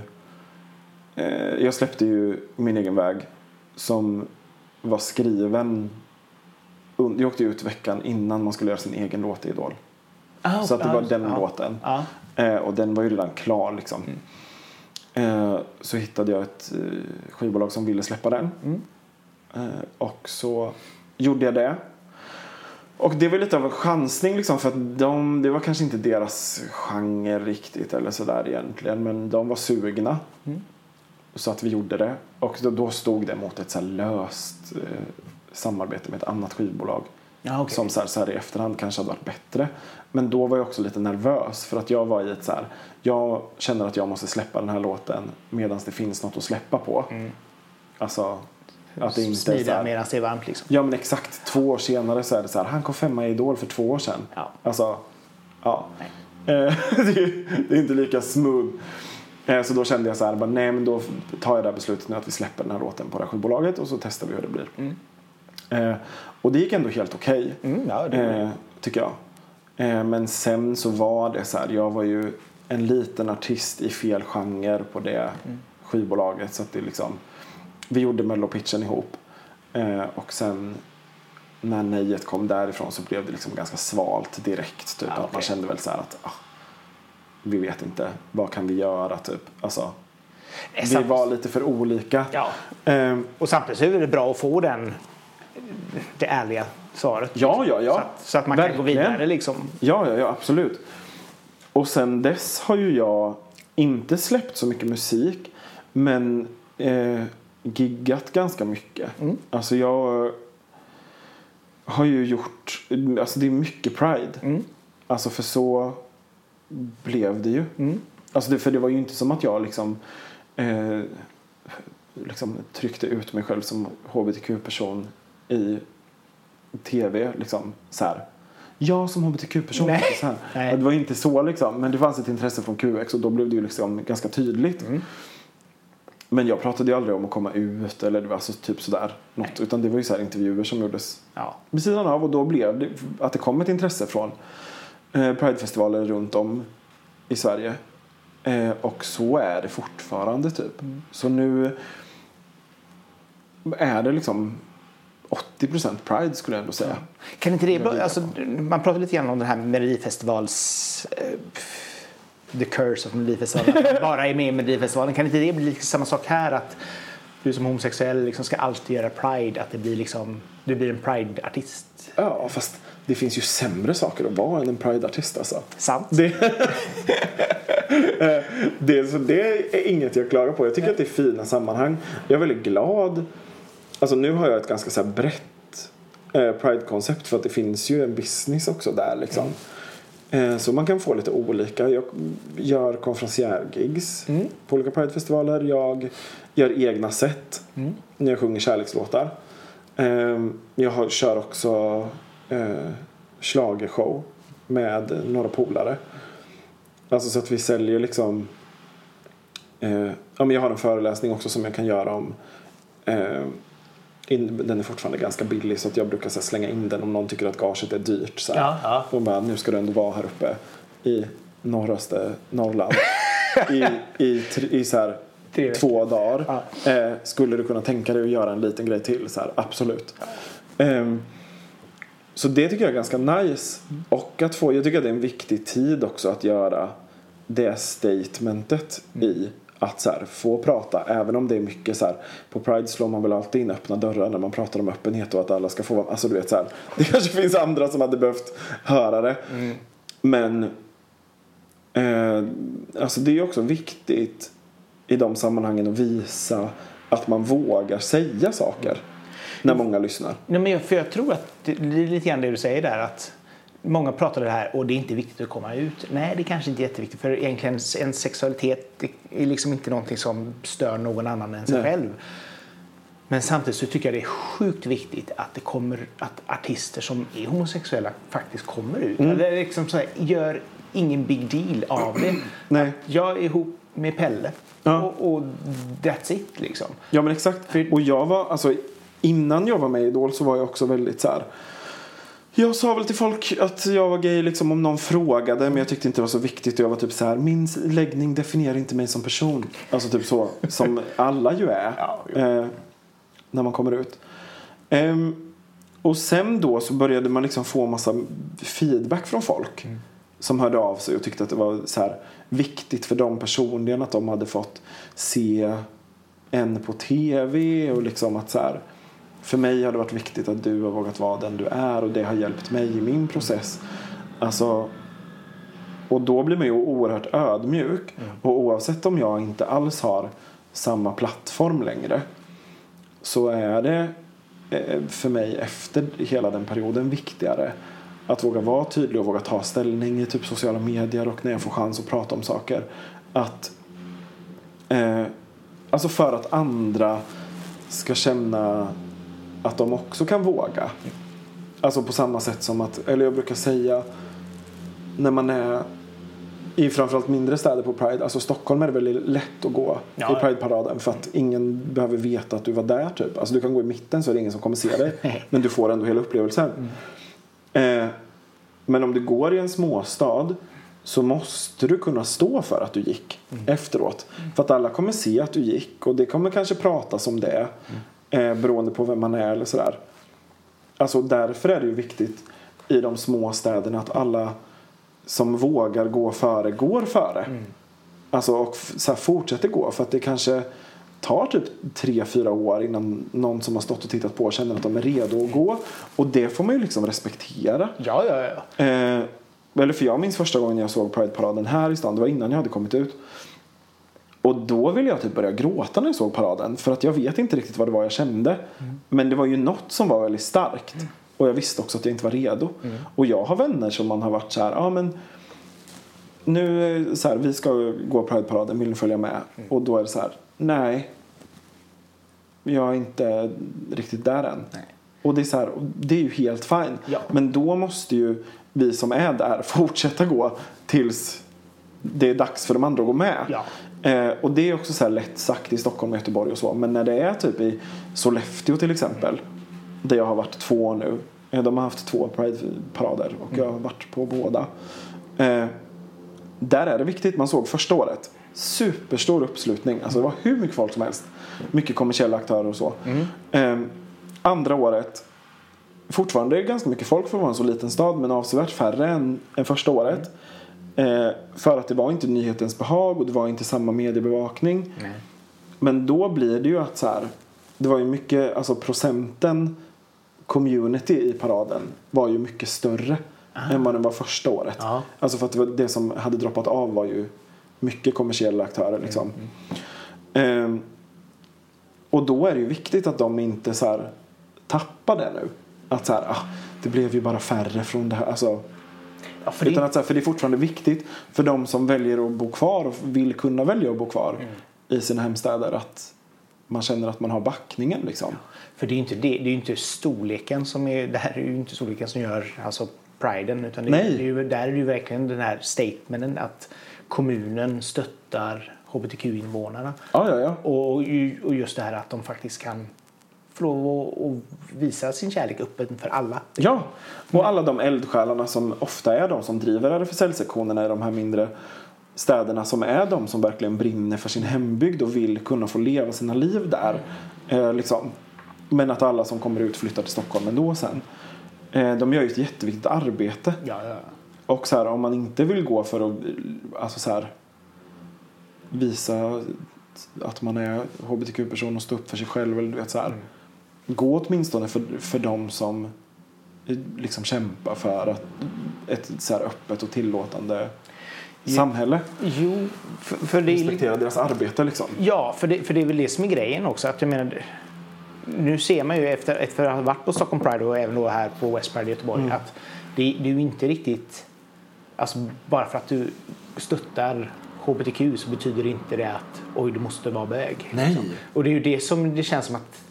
Eh, jag släppte ju min egen väg. Som var skriven. Jag åkte ut veckan innan man skulle göra sin egen låt i Idol. Ah, Så att det ah, var den ja. låten. Eh, och den var ju redan klar liksom. Eh, så hittade jag ett eh, skivbolag som ville släppa den. Eh, och så gjorde jag det. Och det var lite av en chansning liksom för att de, det var kanske inte deras genre riktigt eller sådär egentligen. Men de var sugna. Så att vi gjorde det. Och då, då stod det mot ett så löst eh, samarbete med ett annat skivbolag. Ja, okej. Som så här, så här i efterhand kanske hade varit bättre. Men då var jag också lite nervös för att jag var i ett så här. Jag känner att jag måste släppa den här låten medan det finns något att släppa på. Alltså att det inte är Smida här, medan det är varmt liksom. Ja men exakt, två år senare så är det så här, han kom femma i Idol för två år sedan. Ja. Alltså, ja. Det, är, det är inte lika smooth. Eh, Så då kände jag så här, bara, nej men då tar jag det här beslutet nu att vi släpper den här låten på det här skivbolaget och så testar vi hur det blir. Eh, och det gick ändå helt okej. Mm, ja, eh, tycker jag. Eh, men sen så var det så här, jag var ju en liten artist i fel genre på det skivbolaget. Så att det liksom, vi gjorde mellopitchen ihop. Eh, och sen när nejet kom därifrån så blev det liksom ganska svalt direkt. Typ. Ah, att man kände väl så här att ah, vi vet inte, vad kan vi göra typ. Alltså, Eh, vi var lite för olika. Ja. Eh, Och samtidigt är det bra att få den, det ärliga svaret. ja, ja, ja. Så att, så att man kan gå Verkligen. vidare liksom. Ja, ja, ja, absolut. Och sen dess har ju jag inte släppt så mycket musik men eh, giggat ganska mycket. Alltså jag har ju gjort, alltså det är mycket Pride. Alltså för så blev det ju. Alltså det, för det var ju inte som att jag liksom, eh, liksom tryckte ut mig själv som hbtq-person i tv. Liksom, så här. Jag som hbtq-person. Nej. Så här. Nej. Det var inte så liksom. Men det fanns ett intresse från QX och då blev det ju liksom ganska tydligt. Men jag pratade ju aldrig om att komma ut eller det var alltså typ sådär. Något, utan det var ju så här intervjuer som gjordes Ja. vid sidan av och då blev det att det kom ett intresse från eh, Pridefestivaler runt om i Sverige. Eh, och så är det fortfarande typ. Så nu är det liksom 80% Pride skulle jag ändå säga. Kan inte det, alltså, man pratar lite grann om den här Melodifestivals eh, the curse of Melodifestivalen, att bara är med i Melodifestivalen. Kan inte det bli liksom samma sak här? Att du som homosexuell liksom ska alltid göra Pride, att det blir liksom, du blir en Pride-artist? Ja, fast det finns ju sämre saker att vara än en Pride-artist alltså. Sant. Det, det, så det är inget jag klagar på. Jag tycker att det är fina sammanhang. Jag är väldigt glad. Alltså nu har jag ett ganska så brett eh, Pride-koncept för att det finns ju en business också där liksom. Eh, Så man kan få lite olika. Jag gör konferencier-gigs Mm. på olika Pride-festivaler. Jag gör egna set Mm. när jag sjunger kärlekslåtar. Eh, Jag har, kör också eh, schlagershow med några polare. Alltså så att vi säljer liksom eh, ja, men jag har en föreläsning också som jag kan göra om eh, den är fortfarande ganska billig så att jag brukar så slänga in den om någon tycker att gaget är dyrt. Så. Ja, ja. Och bara, nu ska du ändå vara här uppe i norraste Norrland i, i, i så här, två dagar. Eh, skulle du kunna tänka dig att göra en liten grej till? Så här, absolut. Ehm, så det tycker jag är ganska nice. Och att få, jag tycker att det är en viktig tid också att göra det statementet i att så här, få prata. Även om det är mycket så här, på Pride slår man väl alltid in öppna dörrar när man pratar om öppenhet och att alla ska få vara, alltså du vet så här, det kanske finns andra som hade behövt höra det. Men eh, alltså det är också viktigt i de sammanhangen att visa att man vågar säga saker när många lyssnar. Nej, men jag, för jag tror att det är lite grann det du säger där att många pratar det här och det är inte viktigt att komma ut. Nej, det kanske inte är jätteviktigt för egentligen en sexualitet är liksom inte någonting som stör någon annan än sig Nej. själv. Men samtidigt så tycker jag det är sjukt viktigt att det kommer att artister som är homosexuella faktiskt kommer ut. Eller liksom så här, gör ingen big deal av det. Nej. Att jag är ihop med Pelle Ja. och, och that's it liksom. Ja men exakt. Och jag var, alltså innan jag var med i Idol så var jag också väldigt så här. Jag sa väl till folk att jag var gay liksom om någon frågade men jag tyckte inte det var så viktigt jag var typ så här min läggning definierar inte mig som person. Alltså typ så som alla ju är. Ja, eh, när man kommer ut. Ehm, och sen då så började man liksom få massa feedback från folk. Som hörde av sig och tyckte att det var så här viktigt för dem personligen att de hade fått se en på tv och liksom att så här för mig har det varit viktigt att du har vågat vara den du är och det har hjälpt mig i min process. Alltså och då blir man ju oerhört ödmjuk och oavsett om jag inte alls har samma plattform längre så är det eh, för mig efter hela den perioden viktigare att våga vara tydlig och våga ta ställning i typ sociala medier och när jag får chans att prata om saker. Att eh, Alltså för att andra ska känna att de också kan våga. Alltså på samma sätt som att, eller jag brukar säga när man är i framförallt mindre städer på Pride, alltså Stockholm är det väldigt lätt att gå Ja, i. Pride-paraden för att ingen behöver veta att du var där typ. Alltså du kan gå i mitten så är det ingen som kommer se dig. men du får ändå hela upplevelsen. Eh, men om du går i en småstad så måste du kunna stå för att du gick efteråt. För att alla kommer se att du gick och det kommer kanske pratas om det eh, beroende på vem man är eller sådär. Alltså därför är det ju viktigt i de små städerna att alla som vågar gå före går före. Alltså och så här, fortsätter gå för att det kanske tar typ tre fyra år innan någon som har stått och tittat på känner att de är redo att gå. Och det får man ju liksom respektera. Ja, ja, ja. Eh, eller för jag minns första gången jag såg Pride-paraden här i stan. Det var innan jag hade kommit ut. Och då ville jag typ börja gråta när jag såg paraden. För att jag vet inte riktigt vad det var jag kände. Men det var ju något som var väldigt starkt. Och jag visste också att jag inte var redo. Och jag har vänner som man har varit så här, ja men nu så här, vi ska gå Pride-paraden, vill ni följa med? Och då är det så här, nej. Jag är inte riktigt där än. Nej. Och det är så här, det är ju helt fine. Ja. Men då måste ju vi som är där fortsätta gå tills det är dags för de andra att gå med. Ja. Eh, och det är också så lätt sagt i Stockholm och Göteborg och så. Men när det är typ i Sollefteå till exempel. Där jag har varit två nu. Eh, de har haft två Pride-parader och jag har varit på båda. Eh, där är det viktigt. Man såg första året. Superstor uppslutning. Alltså det var hur mycket folk som helst. Mycket kommersiella aktörer och så. Eh, andra året, fortfarande ganska mycket folk för att vara en så liten stad men avsevärt färre än, än första året. Eh, för att det var inte nyhetens behag och det var inte samma mediebevakning. Nej. Men då blir det ju att så här, det var ju mycket, alltså procenten community i paraden var ju mycket större än vad den var första året. Ja. Alltså för att det, var det som hade droppat av var ju mycket kommersiella aktörer liksom. Ehm, och då är det ju viktigt att de inte så här tappar det nu. Att så här, ah, det blev ju bara färre från det här. Alltså, Ja, för det, utan att, så här, för det är fortfarande viktigt för de som väljer att bo kvar och vill kunna välja att bo kvar Mm. i sina hemstäder att man känner att man har backningen liksom. för det är ju inte, det, det är inte storleken som är... Det här är ju inte storleken som gör alltså, priden. Utan det, Nej. det är ju, där är det ju verkligen den här statementen att kommunen stöttar hbtq-invånarna. Ja, ja, ja. Och, och just det här att de faktiskt kan få lov att- visa sin kärlek öppen för alla. Ja, och alla de eldsjälarna som ofta är de som driver RFSL-sektionerna i de här mindre städerna som är de som verkligen brinner för sin hembygd och vill kunna få leva sina liv där. Eh, liksom. Men att alla som kommer ut flyttar till Stockholm ändå sen. Eh, de gör ju ett jätteviktigt arbete. Ja, ja. Och så här, om man inte vill gå för att alltså så här, visa att man är hbtq-person och stå upp för sig själv. Eller, du vet, så här, Gå åtminstone för, för de som liksom kämpar för att, ett så här öppet och tillåtande samhälle. Jo, för, för det. Respektera deras arbete liksom. Ja, för det, för det är väl det som är grejen också. Att jag menar, nu ser man ju efter, efter att ha varit på Stockholm Pride och även då här på West Pride i Göteborg Mm. att det, det är ju inte riktigt... Alltså bara för att du stöttar hbtq så betyder inte det att oj, du måste vara bög. Nej. Och det är ju det som det känns som att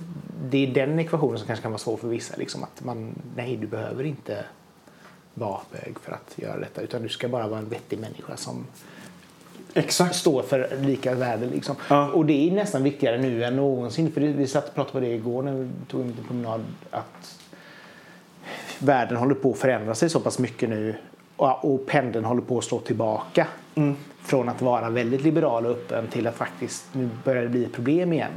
det är den ekvationen som kanske kan vara svår för vissa. Liksom, att man, nej, du behöver inte vara bög för att göra detta utan du ska bara vara en vettig människa som Exakt. står för lika värde. Liksom. Ja. Och det är nästan viktigare nu än någonsin. För vi satt och pratade på det igår när vi tog en liten promenad. Att världen håller på att förändra sig så pass mycket nu. Och, pendeln håller på att slå tillbaka. Från att vara väldigt liberal och öppen till att faktiskt nu börjar det bli ett problem igen.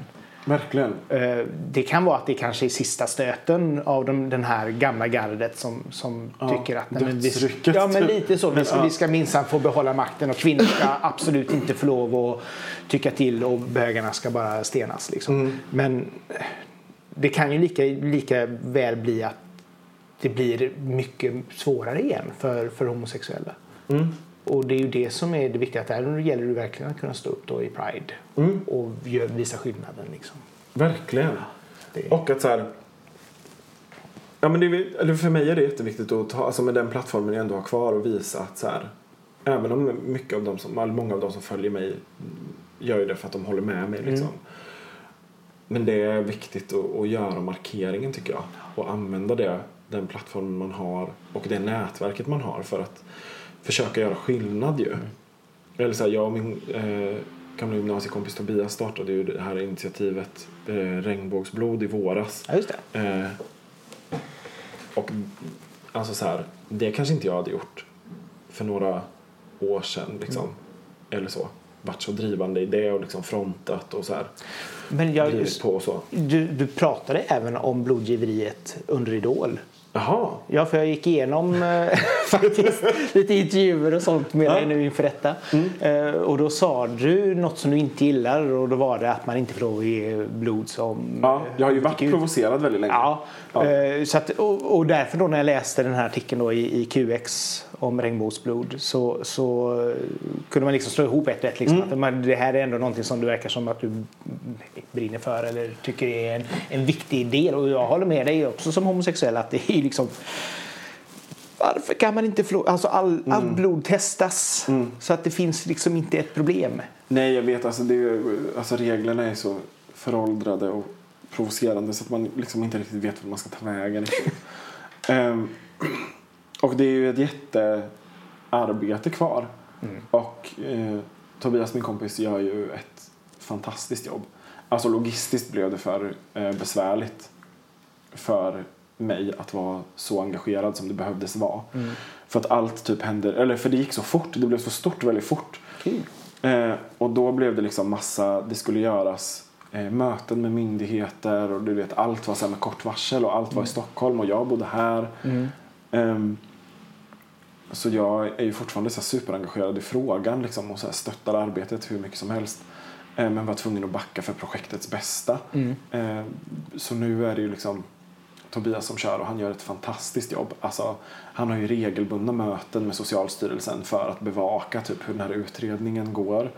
Verkligen. Eh, Det kan vara att det kanske är sista stöten av de, den här gamla gardet som, som Ja, tycker att men vi, ja, men lite så. Vi ska, Ja. vi ska minsann få behålla makten och kvinnor ska absolut inte få lov att tycka till och bögarna ska bara stenas. Liksom. Mm. Men det kan ju lika, lika väl bli att det blir mycket svårare igen för, för homosexuella. Mm. Och det är ju det som är det viktiga. Att där gäller det verkligen att kunna stå upp då i Pride Mm. och visa skillnaden. Liksom. Verkligen. Det- Och att så här, ja, men det, eller för mig är det jätteviktigt att ta, alltså med den plattformen jag ändå har kvar och visa att så här, även om mycket av dem som, många av de som följer mig gör ju det för att de håller med mig liksom. Men det är viktigt att, att göra markeringen tycker jag och använda det, den plattformen man har och det nätverket man har för att försöka göra skillnad ju. Eller så här, jag och min eh, gamla gymnasiekompis Tobias startade ju det här initiativet eh, Regnbågsblod i våras. Ja, just det. Eh, och alltså så här, det kanske inte jag hade gjort för några år sedan liksom. Eller så. Varit så drivande i det och liksom frontat och så här. Men jag, på och så. du, du pratade även om blodgiveriet under Idol. Jaha. Ja, för jag gick igenom eh, faktiskt lite intervjuer och sånt med Ja. dig nu inför detta. Eh, och då sa du något som du inte gillar och då var det att man inte får lov att ge blod som... Ja, jag har ju varit Gud. provocerad väldigt länge. Ja, Ja. eh, Så att, och, och därför då när jag läste den här artikeln då i, i QX om regnbågsblod så, så kunde man liksom slå ihop ett och ett. Liksom, att man, det här är ändå någonting som det verkar som att du brinner för eller tycker är en, en viktig del. Och jag håller med dig också som homosexuell att det är liksom varför kan man inte få alltså all, all blod testas så att det finns liksom inte ett problem? Nej, jag vet. Alltså, det alltså, reglerna är så föråldrade och provocerande så att man liksom inte riktigt vet vart man ska ta vägen. Ehm, och det är ju ett jättearbete kvar. Och eh, Tobias, min kompis, gör ju ett fantastiskt jobb. Alltså logistiskt blev det för eh, besvärligt för mig att vara så engagerad som det behövdes vara. För att allt typ händer, eller för det gick så fort, det blev så stort väldigt fort. Kul. Eh, och då blev det liksom massa, det skulle göras eh, möten med myndigheter och du vet allt var så med kort varsel och allt var i Stockholm och jag bodde här. Ehm, så jag är ju fortfarande så superengagerad i frågan liksom, och så stöttar arbetet hur mycket som helst. Eh, men var tvungen att backa för projektets bästa. Eh, så nu är det ju liksom Tobias som kör och han gör ett fantastiskt jobb. Alltså, han har ju regelbundna möten med Socialstyrelsen för att bevaka typ, hur den här utredningen går.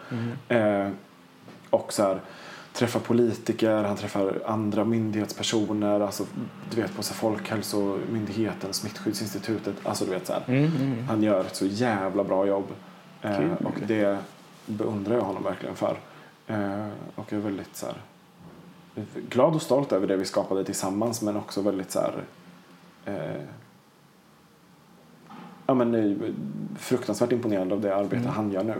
Eh, och så här, träffar politiker, han träffar andra myndighetspersoner, alltså, du vet på så Folkhälsomyndigheten, Smittskyddsinstitutet. Alltså, du vet, så här. Han gör ett så jävla bra jobb. Eh, och det beundrar jag honom verkligen för. Eh, och jag är väldigt så här, glad och stolt över det vi skapade tillsammans men också väldigt så här, eh, ja, men, eh, fruktansvärt imponerad av det arbete han gör nu.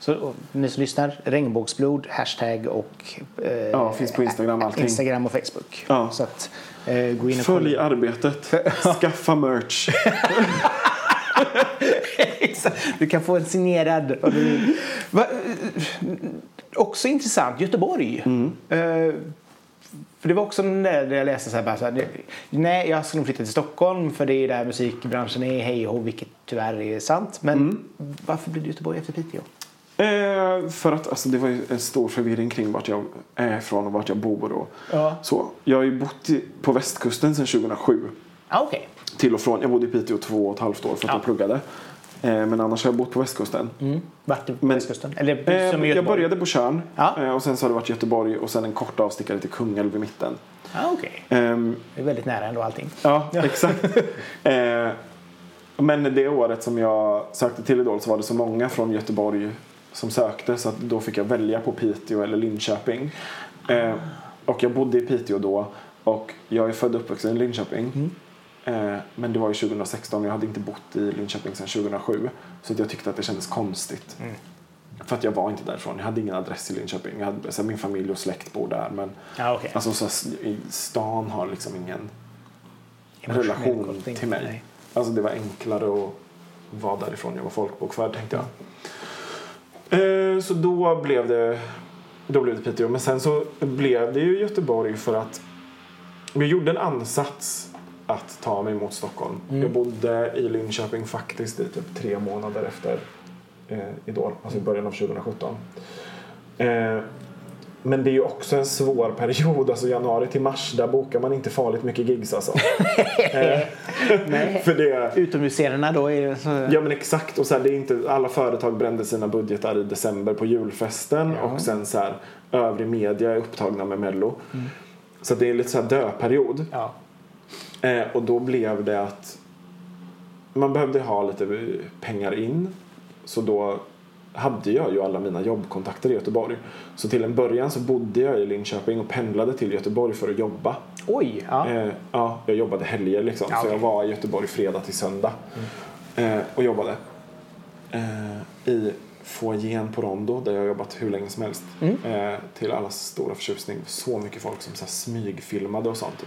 Så ni som lyssnar, regnbågsblod, hashtag och eh, Ja, finns på Instagram, allting. Instagram och Facebook. Ja. Så att, eh, gå in och Följ kolla. arbetet, skaffa merch. Du kan få en signerad. Du, va, också intressant, Göteborg. Mm. Eh, för det var också där jag läste så här, bara så här, nej jag ska nog flytta till Stockholm för det är där musikbranschen är, hej och vilket tyvärr är sant. Men Mm. varför blev det Göteborg efter Piteå? Eh, för att alltså, det var en stor förvirring kring vart jag är ifrån och vart jag bor. Och Ja. så. Jag har ju bott i, på västkusten sedan 2007. Ah, Okej. Till och från. Jag bodde i Piteå två och ett halvt år för att Ja. jag pluggade. Eh, men annars har jag bott på västkusten. Mm. Vart på Men- västkusten? Eller Eh, som i jag började på Tjörn Ja. eh, och sen så har det varit Göteborg och sen en kort avstickare till Kungälv i mitten. Ah, Okej. Ehm, Det är väldigt nära ändå allting. ja, exakt. eh, men det året som jag sökte till Idol så var det så många från Göteborg som sökte så att då fick jag välja på Piteå eller Linköping. Eh, och jag bodde i Piteå då och jag är född och uppvuxen i Linköping. Eh, men det var ju 2016 och jag hade inte bott i Linköping sedan 2007. Så att jag tyckte att det kändes konstigt. För att jag var inte därifrån. Jag hade ingen adress i Linköping. Jag hade, så här, min familj och släkt bor där. Men Ah, okej. alltså, så, här, stan har liksom ingen relation till mig. Nej. Alltså det var enklare att vara därifrån. Jag var folkbokförd tänkte jag. Eh, så då blev det då blev det Piteå. Men sen så blev det ju Göteborg för att vi gjorde en ansats att ta mig mot Stockholm. Jag bodde i Linköping faktiskt i typ tre månader efter eh, Idol, alltså i början av 2017. Eh, men det är ju också en svår period, alltså januari till mars, där bokar man inte farligt mycket gigs alltså. eh, Nej. för det, Utomhusscenerna då är så... Ja men exakt och så här, det är inte, alla företag brände sina budgetar i december på julfesten och sen så här övrig media är upptagna med mello. Så det är lite så här döperiod. Ja. Eh, och då blev det att man behövde ha lite pengar in. Så då hade jag ju alla mina jobbkontakter i Göteborg. Så till en början så bodde jag i Linköping och pendlade till Göteborg för att jobba. Oj, ja. Eh, ja, jag jobbade helger liksom. Ja, Så okej. jag var i Göteborg fredag till söndag. Eh, och jobbade. Eh, I foajén på Rondo där jag har jobbat hur länge som helst. Eh, till allas stora förtjusning. Så mycket folk som så här, smygfilmade och sånt.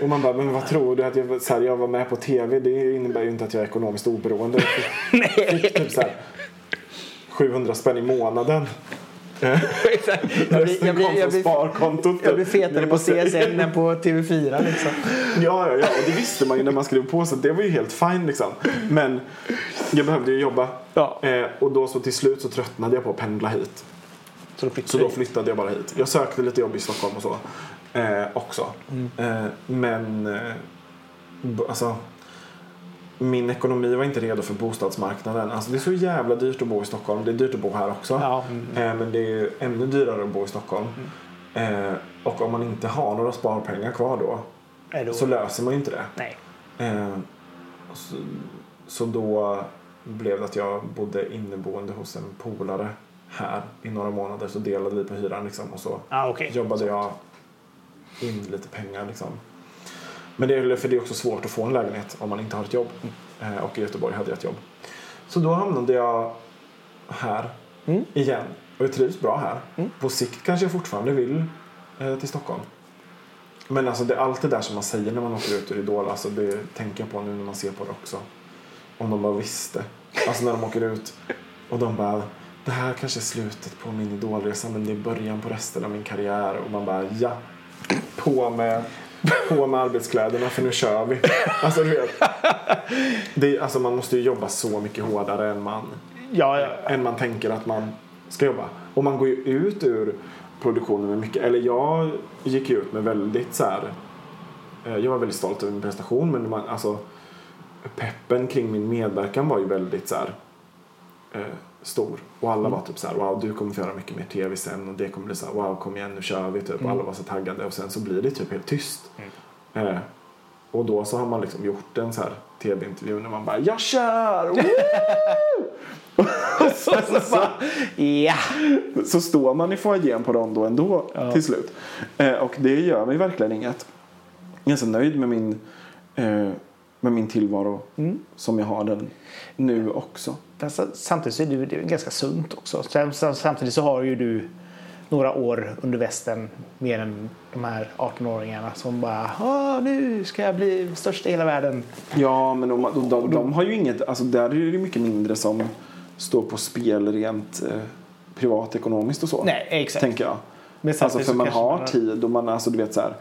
och man bara, men vad tror du? Att jag, så här, jag var med på tv, det innebär ju inte att jag är ekonomiskt oberoende. Jag fick typ så här, 700 spänn i månaden. Jag blir, jag blir, jag blir, jag blir fetare på CSN än på TV4 liksom. Ja, ja, ja, och det visste man ju när man skrev på så det var ju helt fine liksom. Men jag behövde ju jobba. Ja. Eh, och då så till slut så tröttnade jag på att pendla hit. Så Så då flyttade jag bara hit. Jag sökte lite jobb i Stockholm och så. Eh, också. Eh, men eh, alltså min ekonomi var inte redo för bostadsmarknaden. Alltså det är så jävla dyrt att bo i Stockholm. Det är dyrt att bo här också. Ja. Eh, men det är ju ännu dyrare att bo i Stockholm. Eh, och om man inte har några sparpengar kvar då då... så löser man ju inte det. Nej. Eh, så, så då blev det att jag bodde inneboende hos en polare här i några månader. Så delade vi på hyran liksom, och så Ah, okej. jobbade jag in lite pengar. Liksom. Men det är, för det är också svårt att få en lägenhet om man inte har ett jobb. Eh, och i Göteborg hade jag ett jobb. Så då hamnade jag här Mm. igen. Och jag trivs bra här. På sikt kanske jag fortfarande vill eh, till Stockholm. Men alltså det, allt det där som man säger när man åker ut ur Idol, alltså det tänker jag på nu när man ser på det också. Om de bara visste. Alltså när de åker ut och de bara det här kanske är slutet på min idolresa men det är början på resten av min karriär och man bara ja, på med, på med arbetskläderna för nu kör vi. Alltså du vet, det, alltså man måste ju jobba så mycket hårdare än man, Ja, ja. än man tänker att man ska jobba. Och man går ju ut ur produktionen med mycket, eller jag gick ju ut med väldigt så här. eh, Jag var väldigt stolt över min prestation men man, alltså peppen kring min medverkan var ju väldigt så här, eh, stor. Och alla var typ så här, wow du kommer få göra mycket mer tv sen och det kommer bli så här, wow kom igen nu kör vi typ. Och alla var så taggade och sen så blir det typ helt tyst. Eh, och då så har man liksom gjort en så här tv-intervju när man bara jag kör! Och sen så, Ja. så står man i foajén på Rondo ändå till slut. Eh, och det gör mig verkligen inget. Jag är så nöjd med min, eh, med min tillvaro som jag har den nu också. Samtidigt så är det ganska sunt också. Sam- sam- Samtidigt så har ju du några år under västen mer än de här 18-åringarna som bara Åh, nu ska jag bli störst i hela världen. Ja, men de, de, de, de har ju inget, alltså där är det mycket mindre som står på spel rent eh, privatekonomiskt och så. Nej, exakt. Tänker jag. Men Alltså för man har man- tid och man, alltså du vet så här,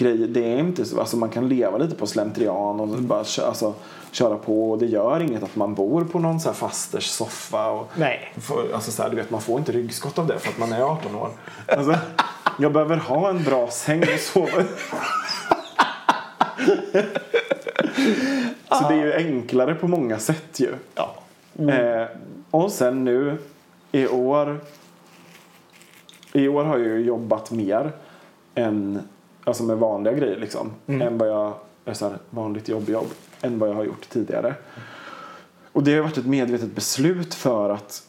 grejer, det är inte så, alltså man kan leva lite på slentrian och Mm. bara alltså, köra på och det gör inget att man bor på någon så här fasters soffa och Nej. får, alltså så här, du vet man får inte ryggskott av det för att man är 18 år. Alltså, jag behöver ha en bra säng och sova. Så det är ju enklare på många sätt ju. Ja. Eh, och sen nu i år. I år har jag ju jobbat mer än, alltså med vanliga grejer liksom. Än vad jag, så här, vanligt jobb-jobb. Än vad jag har gjort tidigare. Och det har varit ett medvetet beslut för att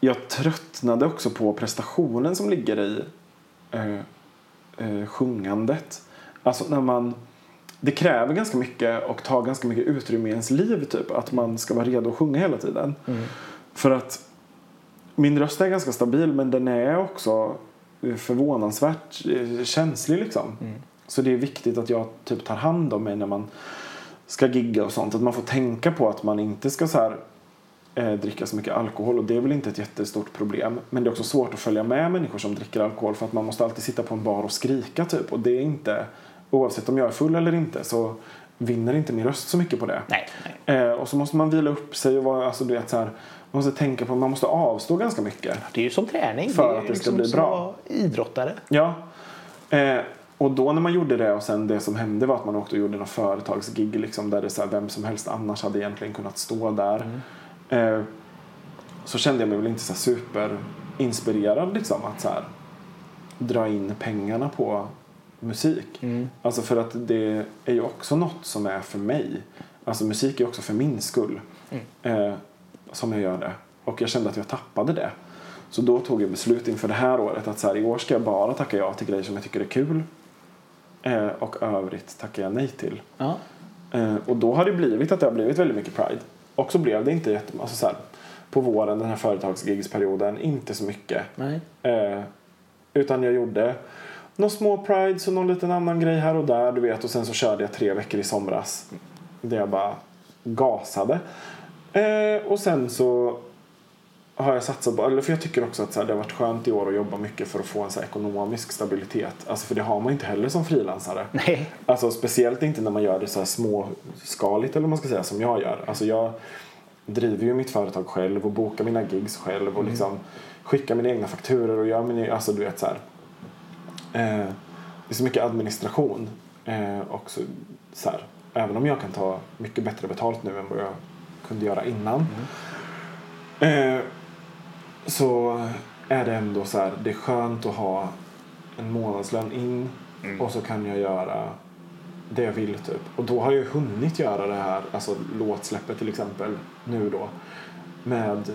jag tröttnade också på prestationen som ligger i eh, eh, sjungandet. Alltså när man det kräver ganska mycket och tar ganska mycket utrymme i ens liv typ. Att man ska vara redo att sjunga hela tiden. För att min röst är ganska stabil men den är också förvånansvärt eh, känslig liksom. Så det är viktigt att jag typ tar hand om mig när man ska gigga och sånt. Att man får tänka på att man inte ska så här eh, dricka så mycket alkohol och det är väl inte ett jättestort problem. Men det är också svårt att följa med människor som dricker alkohol för att man måste alltid sitta på en bar och skrika typ och det är inte oavsett om jag är full eller inte så vinner inte min röst så mycket på det. Nej. nej. Eh, och så måste man vila upp sig och vara, alltså du vet så här, man måste tänka på, man måste avstå ganska mycket. Det är ju som träning. För är att det ska liksom bli bra. Idrottare. Ja. Eh, och då när man gjorde det och sen det som hände var att man åkte och gjorde några företagsgig liksom där det så här, vem som helst annars hade egentligen kunnat stå där. Eh, så kände jag mig väl inte så superinspirerad liksom att så här, dra in pengarna på musik. Alltså för att det är ju också något som är för mig. Alltså musik är också för min skull. Eh, som jag gör det. Och jag kände att jag tappade det. Så då tog jag beslut inför det här året att så här, i år ska jag bara tacka ja till grejer som jag tycker är kul. Eh, och övrigt tackar jag nej till. Ja. Eh, och då har det blivit att det har blivit väldigt mycket Pride. Och så blev det inte jätte, alltså så här, på våren den här företagsgigsperioden inte så mycket. Eh, utan jag gjorde några små prides och någon liten annan grej här och där du vet och sen så körde jag tre veckor i somras. Där jag bara gasade. Eh, och sen så har jag satsat på, eller för jag tycker också att så här, det har varit skönt i år att jobba mycket för att få en så ekonomisk stabilitet. Alltså för det har man inte heller som frilansare. Nej. Alltså speciellt inte när man gör det så här småskaligt eller vad man ska säga som jag gör. Alltså jag driver ju mitt företag själv och bokar mina gigs själv och liksom skickar mina egna fakturor och gör mina, alltså du vet så här. Eh, det är så mycket administration. Eh, och så, så här, även om jag kan ta mycket bättre betalt nu än vad jag kunde göra innan. Eh, så är det ändå så här, det är skönt att ha en månadslön in och så kan jag göra det jag vill typ. Och då har jag hunnit göra det här, alltså låtsläppet till exempel, nu då. Med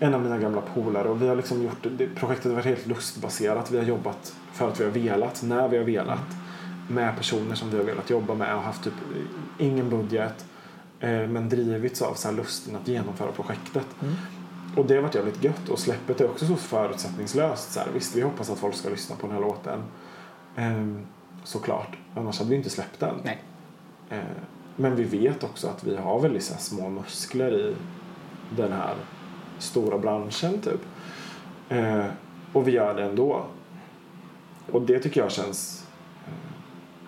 en av mina gamla polare och vi har liksom gjort, det, projektet har varit helt lustbaserat. Vi har jobbat för att vi har velat, när vi har velat. Med personer som vi har velat jobba med och haft typ ingen budget. Eh, men drivits av så här lusten att genomföra projektet. Och det har varit jävligt gött och släppet är också så förutsättningslöst. Så här, visst, vi hoppas att folk ska lyssna på den här låten. Ehm, såklart. Annars hade vi inte släppt den. Nej. Eh, men vi vet också att vi har väldigt så här, små muskler i den här stora branschen typ. Eh, och vi gör det ändå. Och det tycker jag känns eh,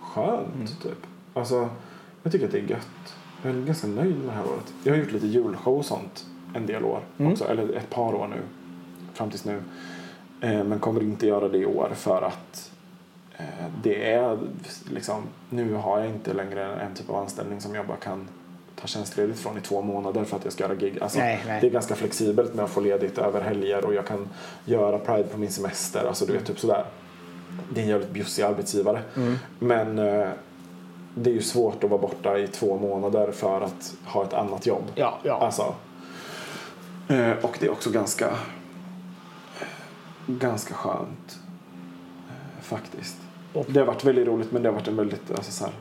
skönt Mm. typ. Alltså, jag tycker att det är gött. Jag är ganska nöjd med det här året. Jag har gjort lite julshow och sånt en del år Mm. också, eller ett par år nu. Fram tills nu. Eh, men kommer inte göra det i år för att eh, det är liksom, nu har jag inte längre en typ av anställning som jag bara kan ta tjänstledigt från i två månader för att jag ska göra gig. Alltså, Nej, nej. Det är ganska flexibelt med att få ledigt över helger och jag kan göra Pride på min semester. Alltså du vet, typ sådär. Det är en jävligt bjussig arbetsgivare. Mm. Men eh, det är ju svårt att vara borta i två månader för att ha ett annat jobb. Ja, ja. Alltså, eh, och det är också ganska, ganska skönt eh, faktiskt. Det har varit väldigt roligt men det har varit en väldigt, alltså så här,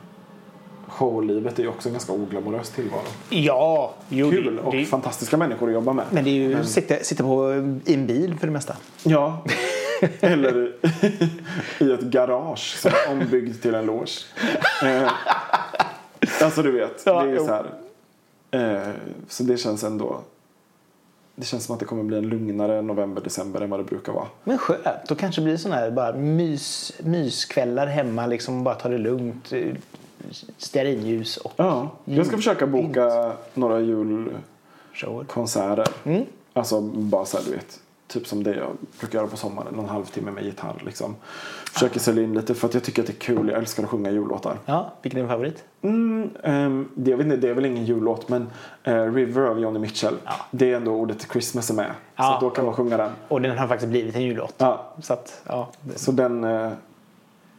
showlivet är ju också en ganska oglamorös tillvaro. ja jo, Kul det, och det, fantastiska människor att jobba med. Men det är ju sitta, sitta på i en bil för det mesta. Ja, eller i ett garage som är ombyggd till en loge. Eh, alltså du vet, Ja, det är jo. så här. Eh, så det känns ändå. Det känns som att det kommer bli en lugnare november, december än vad det brukar vara. Men skönt. Då kanske det blir sådana här bara mys, myskvällar hemma. Liksom bara ta det lugnt. eh, Stearinljus och Ja, jag ska försöka boka några julkonserter. Alltså bara så här, du vet. Typ som det jag brukar göra på sommaren. Någon halvtimme med gitarr liksom. Försöker sälja in lite för att jag tycker att det är kul. Jag älskar att sjunga jullåtar. Ja, vilken är din favorit? Mm, ehm, det, jag vet inte, det är väl ingen jullåt men eh, River av Johnny Mitchell. Det är ändå ordet Christmas är med. Ja. Så då kan man sjunga den. Och den har faktiskt blivit en jullåt. Ja, Så att, ja. så den, eh,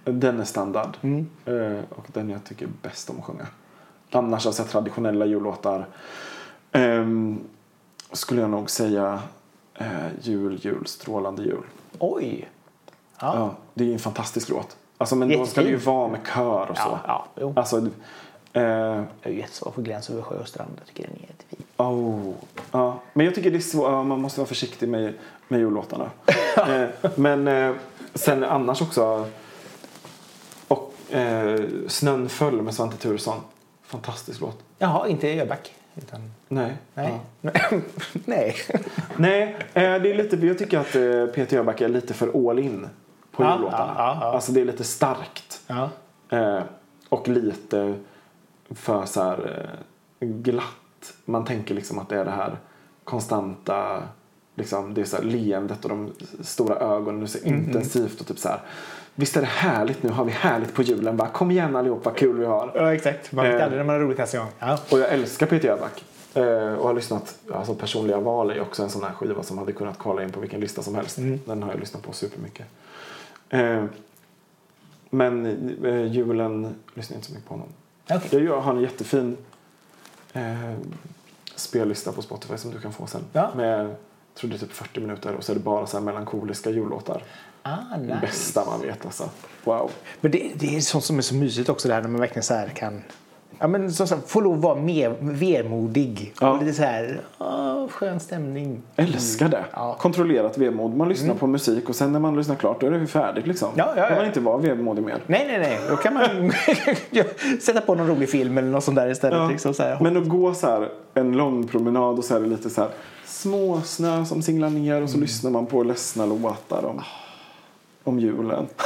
den är standard. Mm. Eh, och den jag tycker bäst om att sjunga. Annars alltså traditionella jullåtar. ehm, skulle jag nog säga eh, Jul, jul, strålande jul. Oj! Ja. Ja, det är ju en fantastisk låt. Alltså, men då ska det ju vara med kör och så. Ja, ja. Alltså, eh, Jag är ju jättesvår för gräns över sjö och strand. Jag tycker den är jättefin. Oh, ja. Men jag tycker det är ja, man måste vara försiktig med, med jullåtarna. eh, men eh, sen annars också, och eh, Snön föll med Svante Thuresson. Fantastisk låt. Jaha, inte Öback. Utan, Nej. nej. Ja. nej. Nej, eh, det är lite, jag tycker att eh, Peter Jöback är lite för all in på Ja, jullåtarna. ja, ja. Alltså det är lite starkt. Eh, och lite för så glatt. Man tänker liksom att det är det här konstanta liksom, det är så här leendet och de stora ögonen. Det är så intensivt och typ så här. Visst är det härligt nu? Har vi härligt på julen? Bara, Kom igen allihop, vad kul vi har. ja, exakt. Man vet Eh. aldrig när man har roligt nästa gång. Ja. Och jag älskar Peter Jöback. Eh, och har lyssnat, alltså personliga val är också en sån här skiva som hade kunnat kvala in på vilken lista som helst. Den har jag lyssnat på supermycket. Eh, men eh, julen lyssnar jag inte så mycket på honom. Okej. Jag gör- har en jättefin eh, spellista på Spotify som du kan få sen. Ja. Med, tror det är typ 40 minuter och så är det bara så här melankoliska jullåtar. Ah, Det nice. bästa man vet alltså. Wow. Men det, det är sånt som är så mysigt också där när man verkligen så här kan Ja, men som sagt, få lov att vara mer vemodig. Ja. Och lite så här, åh, skön stämning. Älskar det. Ja. Kontrollerat vemod. Man lyssnar på musik och sen när man lyssnar klart då är det färdigt liksom. Ja, ja, kan ja. man inte vara vemodig mer. Nej, nej, nej. Då kan man sätta på någon rolig film eller något sånt där istället. Ja. Liksom, så här. Men att gå så här en lång promenad och så är det lite så här småsnö som singlar ner och så lyssnar man på ledsna låtar om, om julen.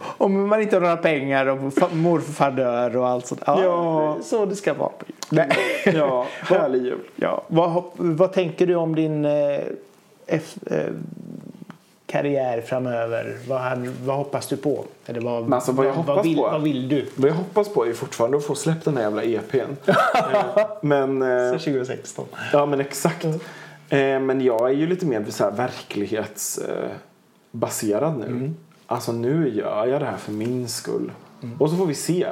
Om man inte har några pengar och fa- morfar dör och allt sånt. Ja, Ja. Så det ska vara. på jul. Ja, härlig jul. Ja. Vad, vad tänker du om din eh, F, eh, karriär framöver? Vad, hade- vad hoppas du på? Eller vad, Men alltså, vad jag hoppas vad vill, på? Vad vill du? Vad jag hoppas på är fortfarande att få släppt den här jävla EPn. Eh, men, eh, 2016. ja men exakt. Eh, men jag är ju lite mer så verklighetsbaserad nu. Alltså nu gör jag det här för min skull. Och så får vi se.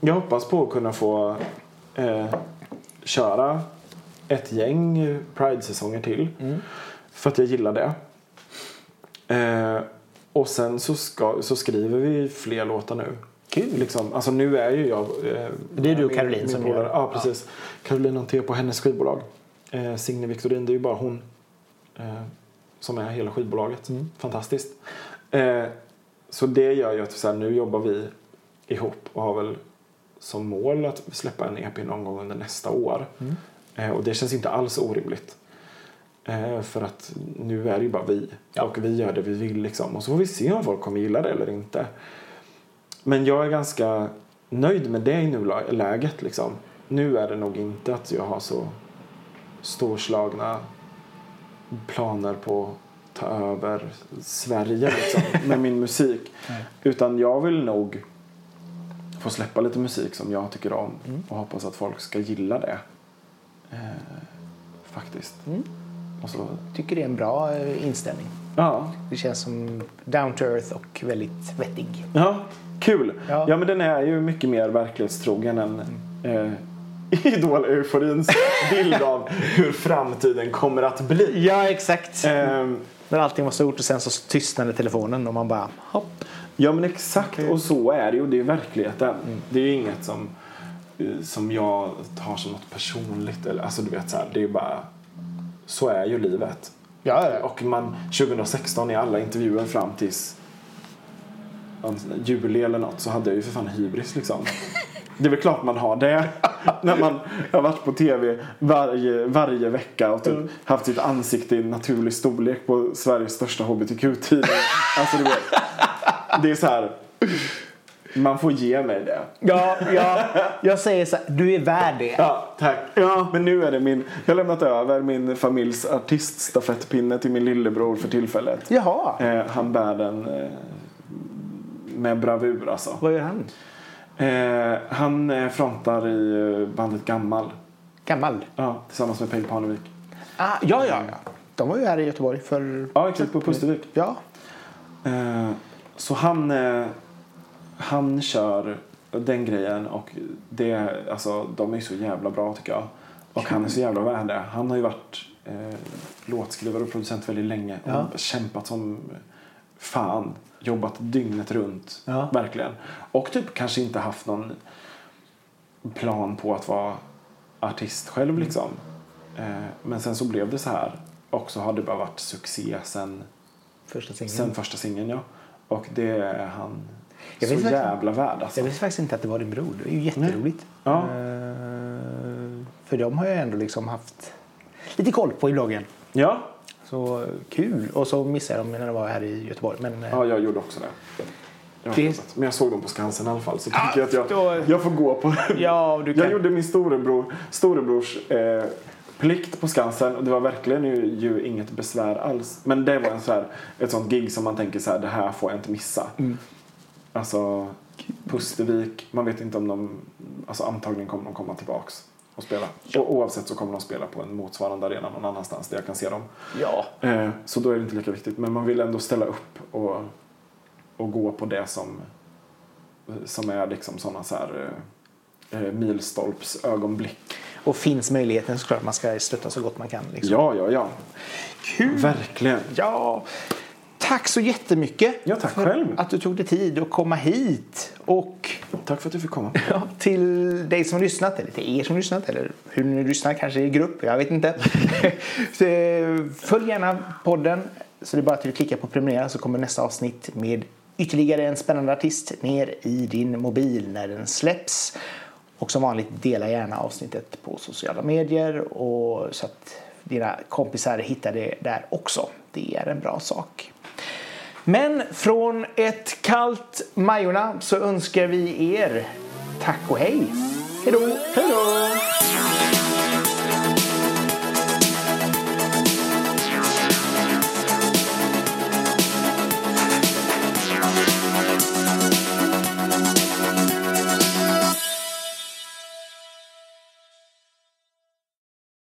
Jag hoppas på att kunna få eh, köra ett gäng Pride-säsonger till. För att jag gillar det. Eh, och sen så, ska, så skriver vi fler låtar nu. Kul. Liksom, alltså nu är ju jag... Eh, Det är du och Caroline som gör. Ja, precis. Caroline Anté på hennes skivbolag. Eh, Signe Victorin, det är ju bara hon eh, som är hela skivbolaget. Mm. Fantastiskt. Eh, så det gör ju att så här, nu jobbar vi ihop och har väl som mål att släppa en EP någon gång under nästa år. Mm. Eh, och det känns inte alls orimligt. Eh, för att nu är det ju bara vi. Ja. Och vi gör det vi vill liksom. Och så får vi se om folk kommer gilla det eller inte. Men jag är ganska nöjd med det i nuläget liksom. Nu är det nog inte att jag har så storslagna planer på att ta över Sverige liksom, med min musik. Nej. Utan jag vill nog få släppa lite musik som jag tycker om Mm. och hoppas att folk ska gilla det. Eh, faktiskt. Mm. Och så, Tycker det är en bra eh, inställning. ja, Det känns som down to earth och väldigt vettig. ja, kul. Ja. Ja. men den är ju mycket mer verklighetstrogen än eh, Idol-euforins bild av hur framtiden kommer att bli. Ja, exakt. Ehm, När allting var stort och sen så tystnade telefonen och man bara hopp. Ja men exakt och så är det ju. Det är verkligheten. Det är ju inget som, eh, som jag tar som något personligt. Eller, alltså du vet så här, det är bara så är ju livet. Ja, ja. Och man 2016 i alla intervjuer fram tills juli eller något så hade jag ju för fan hybris liksom. Det är väl klart man har det. När man har varit på tv varje, varje vecka och typ haft sitt ansikte i naturlig storlek på Sveriges största hbtq-tidning. Alltså du vet. Det är så här. Man får ge mig det. Ja, ja, jag säger så här, du är värd det. Ja, tack. Ja. Men nu är det min, jag har lämnat över min familjs artiststafettpinne till min lillebror för tillfället. Jaha, Eh, han bär den eh, med bravur alltså. vad gör han? Eh, han eh, frontar i eh, bandet Gammal. Gammal? Ja, tillsammans med Peg Parnevik. Ah, ja, ja, ja. De var ju här i Göteborg för... Ja, exakt på Pustervik. Ja. Eh, så han, eh, han kör den grejen och det, alltså, de är så jävla bra tycker jag. Och han är så jävla värd det. Han har ju varit eh, låtskrivare och producent väldigt länge och Ja. kämpat som fan. Jobbat dygnet runt, Ja. verkligen. Och typ kanske inte haft någon plan på att vara artist själv liksom. Eh, men sen så blev det så här. Och så har det bara varit succé sen Första singeln. Sen första singeln ja. Och det är han Jag så jävla värd alltså. Jag visste faktiskt inte att det var din bror. Det är ju jätteroligt. Ja. Eh, för de har jag ändå liksom haft lite koll på i bloggen. Ja. Så kul. Och så missade jag dem när de var här i Göteborg. Men, eh, ja, jag gjorde också det. Jag Det-. Men jag såg dem på Skansen i alla fall så Ja, tycker jag att jag, då- jag får gå på Ja, du kan- Jag gjorde min storebror, storebrors eh, plikt på Skansen och det var verkligen ju, ju inget besvär alls. Men det var en så här, ett sånt gig som man tänker så här, det här får jag inte missa. Mm. Alltså Pustervik, man vet inte om de, alltså antagligen kommer de komma tillbaks och spela. Och oavsett så kommer de spela på en motsvarande arena någon annanstans där jag kan se dem. ja. Eh, så då är det inte lika viktigt. Men man vill ändå ställa upp och, och gå på det som, som är liksom sådana så här eh, eh, milstolps ögonblick. Och finns möjligheten så klart man ska stötta så gott man kan. Liksom. Ja, ja, ja. Kul. Verkligen. Ja. Tack så jättemycket Ja, tack för själv. att du tog dig tid att komma hit. Och Tack för att du fick komma. ja, till dig som lyssnat, eller till er som lyssnat, eller hur ni lyssnar, kanske i grupp, jag vet inte. Eh, Följ gärna podden, så det är bara att du klickar på prenumerera så kommer nästa avsnitt med ytterligare en spännande artist ner i din mobil när den släpps. Och som vanligt, dela gärna avsnittet på sociala medier och så att dina kompisar hittar det där också. Det är en bra sak. Men från ett kallt Majorna så önskar vi er tack och hej. Hej då! Hej då!